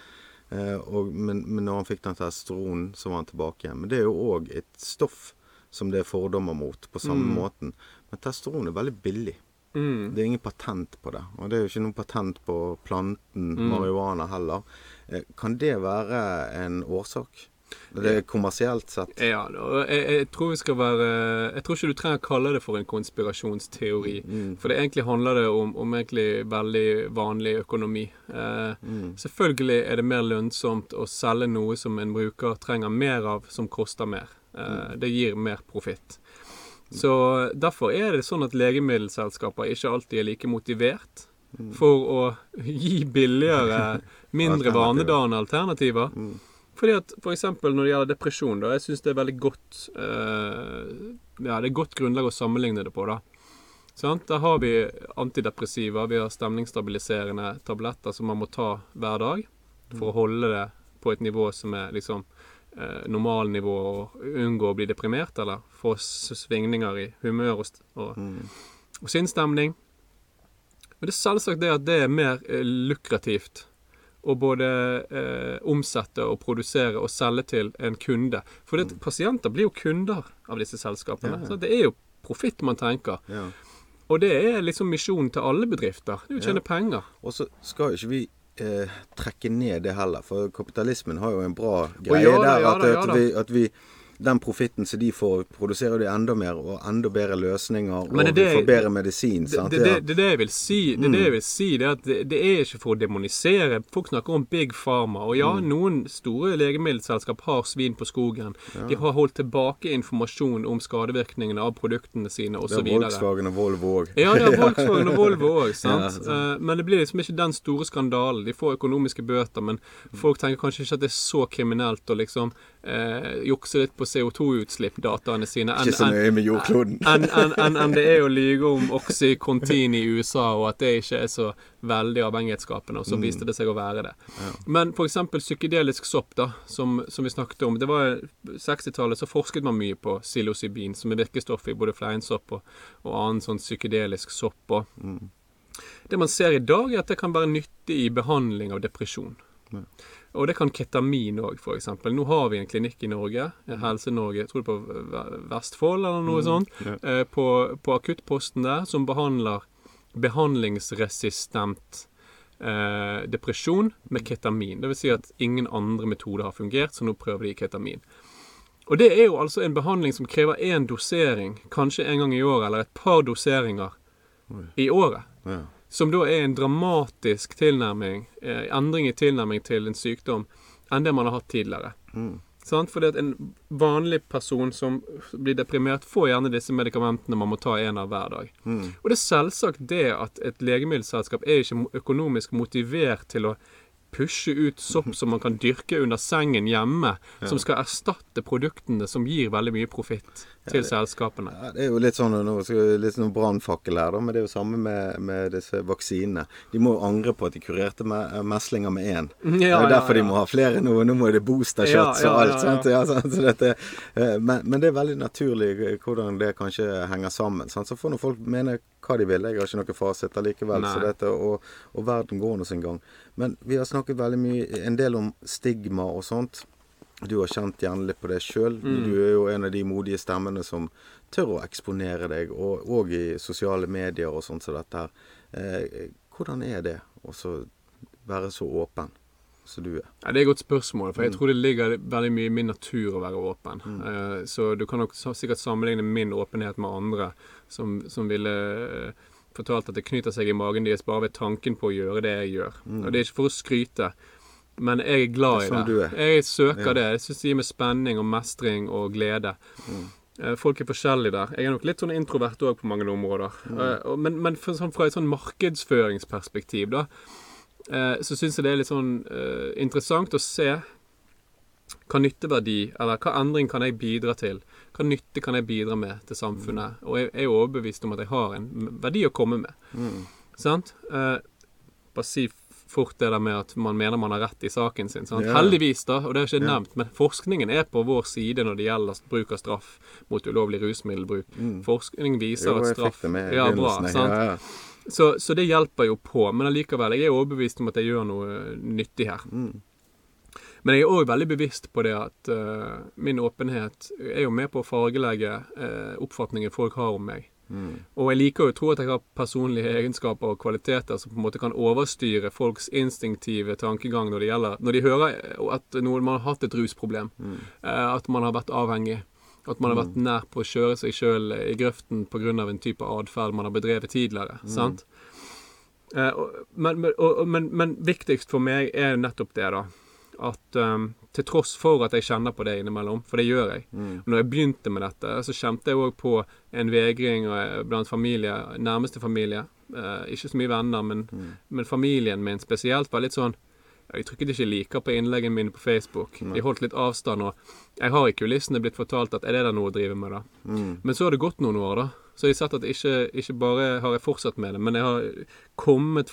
Eh, og, men, men når han fikk den testosteronen, så var han tilbake igjen. Men det er jo òg et stoff som det er fordommer mot, på samme måten. Men testosteron er veldig billig. Mm. Det er ingen patent på det. Og det er jo ikke noe patent på planten marihuana heller. Eh, Kan det være en årsak? Det er kommersielt sett. Ja, jeg, jeg tror være Jeg tror ikke du trenger å kalle det for en konspirasjonsteori. For det egentlig handler det om, om veldig vanlig økonomi. Eh, Selvfølgelig er det mer lønnsomt å selge noe som en bruker trenger mer av, som koster mer. Eh, det gir mer profitt. Så derfor er det sånn at legemiddelselskaper ikke alltid er like motivert for å gi billigere, mindre vanedannende alternativer. Fordi at for eksempel når det gjelder depresjon, da, jeg syns det er veldig godt uh, Ja, det er godt grunnlag å sammenligne det på, da. Sant? Der har vi antidepressiva, vi har stemningsstabiliserende tabletter som man må ta hver dag for å holde det på et nivå som er liksom eh, normalnivå, og unngå å bli deprimert eller få svingninger i humør og, og, og sinnsstemning. Men det er selvsagt det at det er mer eh, lukrativt å både eh, omsette og produsere og selge til en kunde. For det, pasienter blir jo kunder av disse selskapene. Ja, ja. Så det er jo profitt man tenker. Ja. Og det er liksom misjonen til alle bedrifter. Det er å tjene penger. Og så skal jo ikke vi eh, trekke ned det heller, for kapitalismen har jo en bra greie der. at, at, vi, at vi den profitten som de får, produserer de enda mer og enda bedre løsninger. Og det vi får bedre medisin. Det, det, det, det er det jeg vil si. Det er det jeg vil si, det er at det, er ikke for å demonisere. Folk snakker om big pharma. Og ja, noen store legemiddelselskap har svin på skogen. De har holdt tilbake informasjon om skadevirkningene av produktene sine Det er. Volkswagen og Volvo òg. Ja, det er Volkswagen og Volvo òg. Ja. Eh, men det blir liksom ikke den store skandalen. De får økonomiske bøter, men folk tenker kanskje ikke at det er så kriminelt å liksom eh, jukse litt på CO2-utslippdataene sine. Enn enn- enn- enn det er å lyge om Oxycontin i USA, og at det ikke er så veldig avhengighetsskapende, og så Mm. viste det seg å være det. Men for eksempel psykedelisk sopp, da, som, som vi snakket om. Det var 60-tallet så forsket man mye på psilocybin, som er virkestoff i både fleinsopp og, og annen sånn psykedelisk sopp. Og Det man ser i dag, er at det kan være nyttig i behandling av depresjon. Og det kan ketamin òg, f.eks. Nå har vi en klinikk i Norge, eh, Helse-Norge, jeg tror det er på Vestfold eller noe sånt, eh, på, på akuttposten der, som behandler behandlingsresistent eh, depresjon med ketamin. Det vil si at ingen andre metoder har fungert, så nå prøver de ketamin. Og det er jo altså en behandling som krever én dosering, kanskje en gang i året, eller et par doseringer i året. Ja. Som da er en dramatisk tilnærming, eh, endring i tilnærming til en sykdom, enn det man har hatt tidligere. Sant? Fordi at en vanlig person som blir deprimert, får gjerne disse medikamentene man må ta en av hver dag. Og det er selvsagt det at et legemiddelselskap er ikke økonomisk motivert til å pushe ut sopp som man kan dyrke under sengen hjemme, som skal erstatte produktene som gir veldig mye profitt til selskapene. Ja, det er jo litt sånn nå litt sånn brannfakkel her, da, men det er jo samme med, med disse vaksinene. De må jo angre på at de kurerte meslinger med én. Ja, det er jo derfor ja. de må ha flere nå. Nå må det booster Ja, shots ja, og alt. ja, ja. Sant? Ja, sant? Så dette, eh, men, men det er veldig naturlig eh, hvordan det kanskje henger sammen. Sant? Så får nå folk mene hva de vil. Jeg har ikke noe fasit allikevel. Så dette, og, og verden går nå sin gang. Men vi har snakket veldig mye, en del om stigma og sånt. Du har kjent gjerne litt på det sjøl. Mm. Du er jo en av de modige stemmene som tør å eksponere deg, og, og i sosiale medier og sånt som dette her. Eh, hvordan er det å være så åpen som du er? Ja, det er et godt spørsmål, for jeg tror det ligger veldig mye i min natur å være åpen. Eh, så du kan nok sikkert sammenligne min åpenhet med andre som, som ville eh, fortalt at det knyter seg i magen deres bare ved tanken på å gjøre det jeg gjør. Og det er ikke for å skryte, men jeg er glad i det. Jeg søker Ja. det. Jeg syns det gir meg spenning og mestring og glede. Mm. Folk er forskjellige der. Jeg er nok litt sånn introvert òg på mange områder. Mm. Men, men for, sånn, fra et sånn markedsføringsperspektiv, da, eh, så syns jeg det er litt sånn eh, interessant å se hva nytteverdi, eller hva endring kan jeg bidra til? Hva nytte kan jeg bidra med til samfunnet? Og jeg er jo overbevist om at jeg har en verdi å komme med. Sant? Eh, bare si fort det der med at man mener man har rett i saken sin. Ja. Heldigvis, da, og det er ikke yeah. nevnt, men forskningen er på vår side når det gjelder bruk av straff mot ulovlig rusmiddelbruk. Forskning viser Jo, at straff Ja, bra. Sant? Ja, ja. Så, så det hjelper jo på. Men allikevel, jeg er overbevist om at jeg gjør noe nyttig her. Mm. Men jeg er òg veldig bevisst på det at uh, min åpenhet er jo med på å fargelegge uh, oppfatningen folk har om meg. Mm. Og jeg liker å tro at jeg har personlige egenskaper og kvaliteter som på en måte kan overstyre folks instinktive tankegang når det gjelder Når de hører eh, at noen man har hatt et rusproblem, eh, at man har vært avhengig, at man har vært nær på å kjøre seg sjøl i grøften pga. en type atferd man har bedrevet tidligere. sant? Eh, og, men, men, men viktigst for meg er nettopp det, da. At um, til tross for at jeg kjenner på det innimellom, for det gjør jeg Mm. Og når jeg begynte med dette, så kjente jeg òg på en vegring eh, blant familie, nærmeste familie. Uh, ikke så mye venner, men, Mm. men familien min spesielt var litt sånn Jeg trykket ikke 'liker' på innleggene mine på Facebook. De holdt litt avstand. Og jeg har i kulissene blitt fortalt at er det da noe å drive med, da? Mm. Men så har det gått noen år, da. Så jeg har sett at ikke, ikke bare har jeg fortsatt med det, men jeg har kommet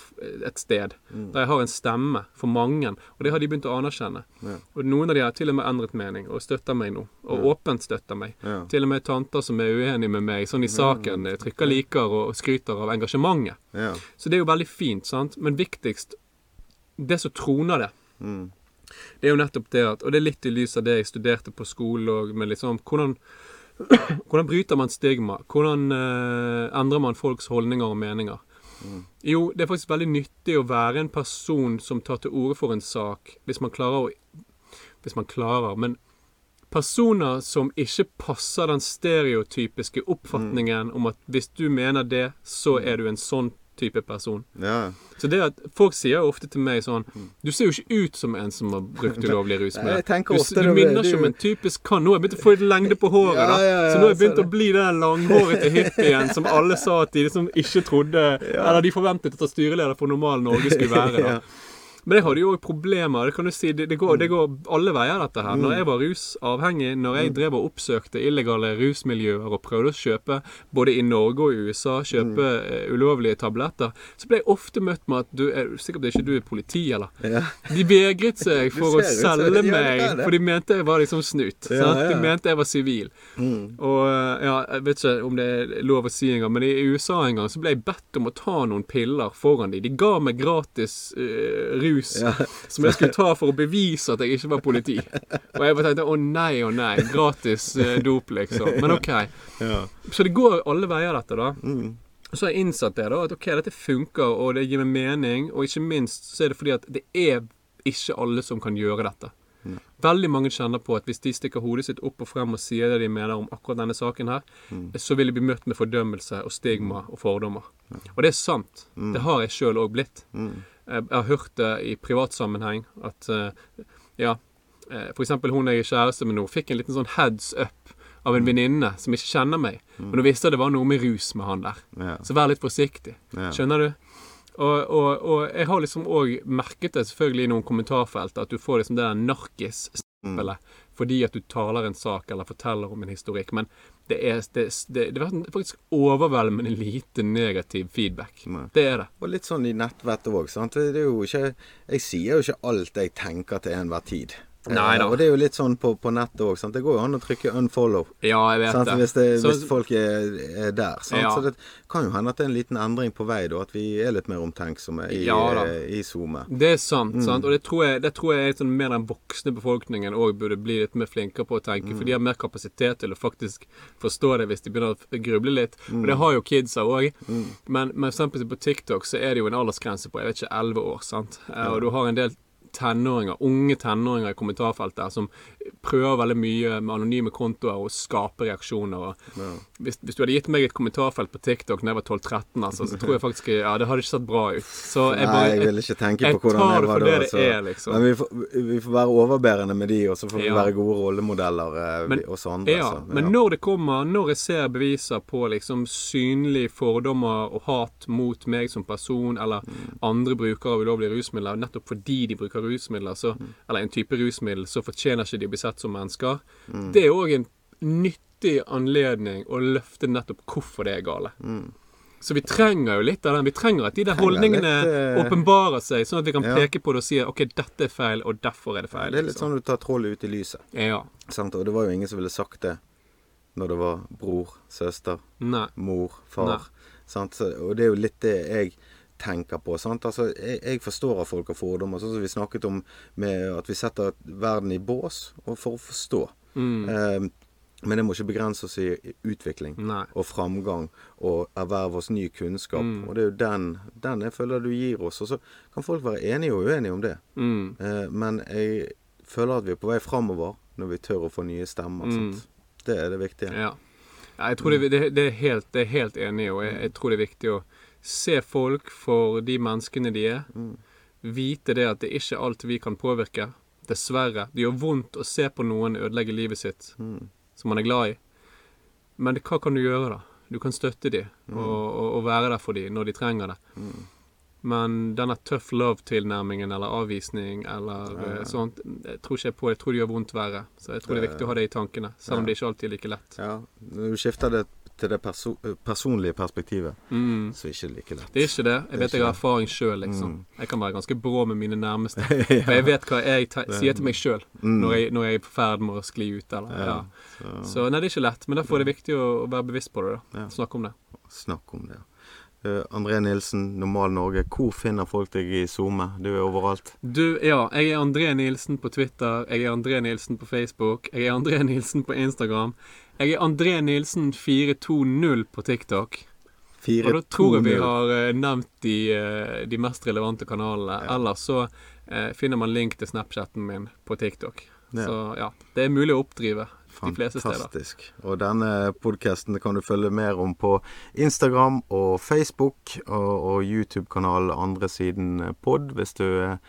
et sted der jeg har en stemme for mange. Og det har de begynt å anerkjenne. Ja. Og noen av de har til og med endret mening og støtter meg nå. Og åpent støtter meg. Ja. Til og med tanter som er uenige med meg, sånn i saken, eh, trykker liker og skryter av engasjementet. Ja. Så det er jo veldig fint, sant. Men viktigst, det som troner det, Mm. det er jo nettopp det at Og det er litt i lys av det jeg studerte på skole òg, med liksom Hvordan, hvordan bryter man stigma? Hvordan eh, endrer man folks holdninger og meninger? Jo, det er faktisk veldig nyttig å være en person som tar til orde for en sak, hvis man klarer å Hvis man klarer, men personer som ikke passer den stereotypiske oppfatningen om at hvis du mener det, så er du en sånn type person. ja. Så det at Folk sier jo ofte til meg sånn Du ser jo ikke ut som en som har brukt ulovlig rusmidler. Du, du minner er ikke om en typisk kan. Nå har jeg begynt å få litt lengde på håret, Ja, ja, så nå har jeg begynt å bli den langhårete hippien som alle sa at de liksom ikke trodde Eller de forventet at styreleder for normal Norge skulle være. da. Men det hadde jo òg problemer. Det kan du si, det, det, går, det går alle veier, dette her. Når jeg var rusavhengig, når jeg drev og oppsøkte illegale rusmiljøer og prøvde å kjøpe, både i Norge og i USA, kjøpe eh, ulovlige tabletter, så ble jeg ofte møtt med at du er sikkert ikke du er politi, eller? Ja. De vegret seg for å selge meg, for de mente jeg var liksom snut. Ja, ja. De mente jeg var sivil. Mm. Og eh, ja, jeg vet ikke om det er lov å si engang, men i USA en gang så ble jeg bedt om å ta noen piller foran de. De ga meg gratis uh, rus Ja. som jeg skulle ta for å bevise at jeg ikke var politi. Og jeg bare tenkte å nei, å nei, gratis eh, dop, liksom. Men OK. Ja. Så det går alle veier, dette, da. Mm. Så har jeg innsett det, da, at ok, dette funker, og det gir meg mening. Og ikke minst så er det fordi at det er ikke alle som kan gjøre dette. Veldig mange kjenner på at hvis de stikker hodet sitt opp og frem og sier det de mener om akkurat denne saken her, så vil de bli møtt med fordømmelse og stigma og fordommer. Og det er sant. Det har jeg sjøl òg blitt. Mm. Jeg har hørt det i privat sammenheng at eh, ja, f.eks. for eksempel hun jeg er kjæreste med nå, fikk en liten sånn heads up av en venninne som ikke kjenner meg. Men hun visste det var noe med rus med han der. Så vær litt forsiktig. Skjønner du? Og, og, og jeg har liksom òg merket det selvfølgelig i noen kommentarfelt, at du får liksom det der narkis-stempelet fordi at du taler en sak eller forteller om en historikk. Men det er, det, det, det er faktisk overveldende lite negativ feedback. Nei. Det er det. Og litt sånn i nettvettet òg, Jeg sier jo ikke alt jeg tenker til enhver tid. Nei. Eh, Og det er jo litt sånn på, på nettet òg. Det går jo an å trykke 'unfollow'. Ja, jeg vet Sant? det. Hvis, det, Så- hvis folk er, er der. Sant? Ja. Så det kan jo hende at det er en liten endring på vei, da. At vi er litt mer omtenksomme i, Ja eh, i SoMe. Det er sant. Mm. sant? Og det tror jeg, det tror jeg er sånn mer den voksne befolkningen òg burde bli litt mer flinkere på å tenke. Mm. For de har mer kapasitet til å faktisk forstå det hvis de begynner å gruble litt. Mm. Og det har jo kidsa òg. Men, men for eksempel på TikTok så er det jo en aldersgrense på jeg vet ikke, 11 år. sant? Ja. Og du har en del tenåringer, unge tenåringer i kommentarfeltet som prøver veldig mye med anonyme kontoer å skape reaksjoner. Og Ja. hvis, hvis du hadde gitt meg et kommentarfelt på TikTok da jeg var 12-13, altså, så tror jeg faktisk Ja, det hadde ikke sett bra ut. Så jeg Nei, jeg vil ikke tenke på hvordan jeg var da. det det er, liksom. Men vi får, vi får være overbærende med de, og så får vi Ja. være gode rollemodeller, eh, Men- oss andre. Ja, så, men når det kommer, når jeg ser beviser på liksom synlige fordommer og hat mot meg som person, eller Mm. andre brukere av ulovlige rusmidler, nettopp fordi de bruker rusmidler, så, Mm. eller en type rusmiddel, så fortjener ikke de å bli sett som mennesker. Mm. Det er òg en nyttig anledning å løfte nettopp hvorfor det er gale. Så vi trenger jo litt av den. Vi trenger at de der Mm. Holdningene litt, eh, åpenbarer seg, sånn at vi kan ja. peke på det og si ok, dette er feil, og derfor er det feil. Det er litt liksom. sånn du tar trollet ut i lyset. Ja. Sant? Og det var jo ingen som ville sagt det når det var bror, søster, Nei. mor, far. Nei. Sant? Og det er jo litt det jeg tenker på. Sant? Altså, jeg, jeg forstår at folk har fordommer, sånn som vi snakket om med at vi setter verden i bås for å forstå. Mm. Eh, men det må ikke begrense oss i utvikling Nei. og framgang og erverve oss ny kunnskap. Mm. Og det er jo den, den jeg føler du gir oss. Og så kan folk være enige og uenige om det. Mm. Eh, men jeg føler at vi er på vei framover når vi tør å få nye stemmer. Mm. Det er det viktige. Ja. ja jeg tror det, det, det, er helt, det er helt enig og jeg, jeg tror det er viktig å se folk for de menneskene de er. Vite det at det er ikke alt vi kan påvirke. Dessverre. Det gjør vondt å se på noen ødelegge livet sitt som man er glad i. Men hva kan du gjøre, da? Du kan støtte dem og, og, og være der for dem når de trenger det. Men denne tough love-tilnærmingen eller avvisning eller eh, sånt, jeg tror ikke jeg på. Jeg tror det gjør vondt verre. Så jeg tror det er viktig å ha det i tankene, selv om det ikke alltid er like lett. Ja, Når du skifter det til det perso personlige perspektivet, Mm. så er det ikke like lett. Det er ikke det. Jeg vet vet jeg har erfaring sjøl, liksom. Jeg kan være ganske brå med mine nærmeste. Ja. For jeg vet hva jeg sier til meg sjøl Mm. når, når jeg er i ferd med å skli ut. Eller, ja. Ja, så Så nei, det er ikke lett. Men derfor er det viktig å være bevisst på det. da. Ja. Snakke om det. snakk om det. Uh, André Nilsen, Normal Norge. Hvor finner folk deg i SoMe? Du er overalt. Du, ja. Jeg er André Nilsen på Twitter. Jeg er André Nilsen på Facebook. Jeg er André Nilsen på Instagram. Jeg er André Nilsen 420 på TikTok. Og da tror jeg vi har eh, nevnt de, eh, de mest relevante kanalene. Ja. Ellers så eh, finner man link til Snapchatten min på TikTok. Ja. Så ja, det er mulig å oppdrive de fleste steder. Fantastisk. Og denne podkasten kan du følge mer om på Instagram og Facebook og, og YouTube-kanalen Andre siden pod, hvis du eh,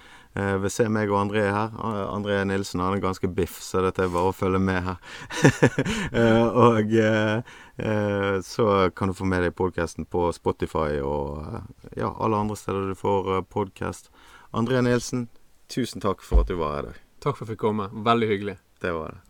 vil se meg og André her. Eh, André Nilsen han er ganske biff, så dette er bare å følge med her. Eh, og eh, eh, så kan du få med deg podkasten på Spotify og eh, ja, alle andre steder du får podkast. André Nilsen, tusen takk for at du var her i dag. Takk for at jeg fikk komme. Veldig hyggelig. Det var det.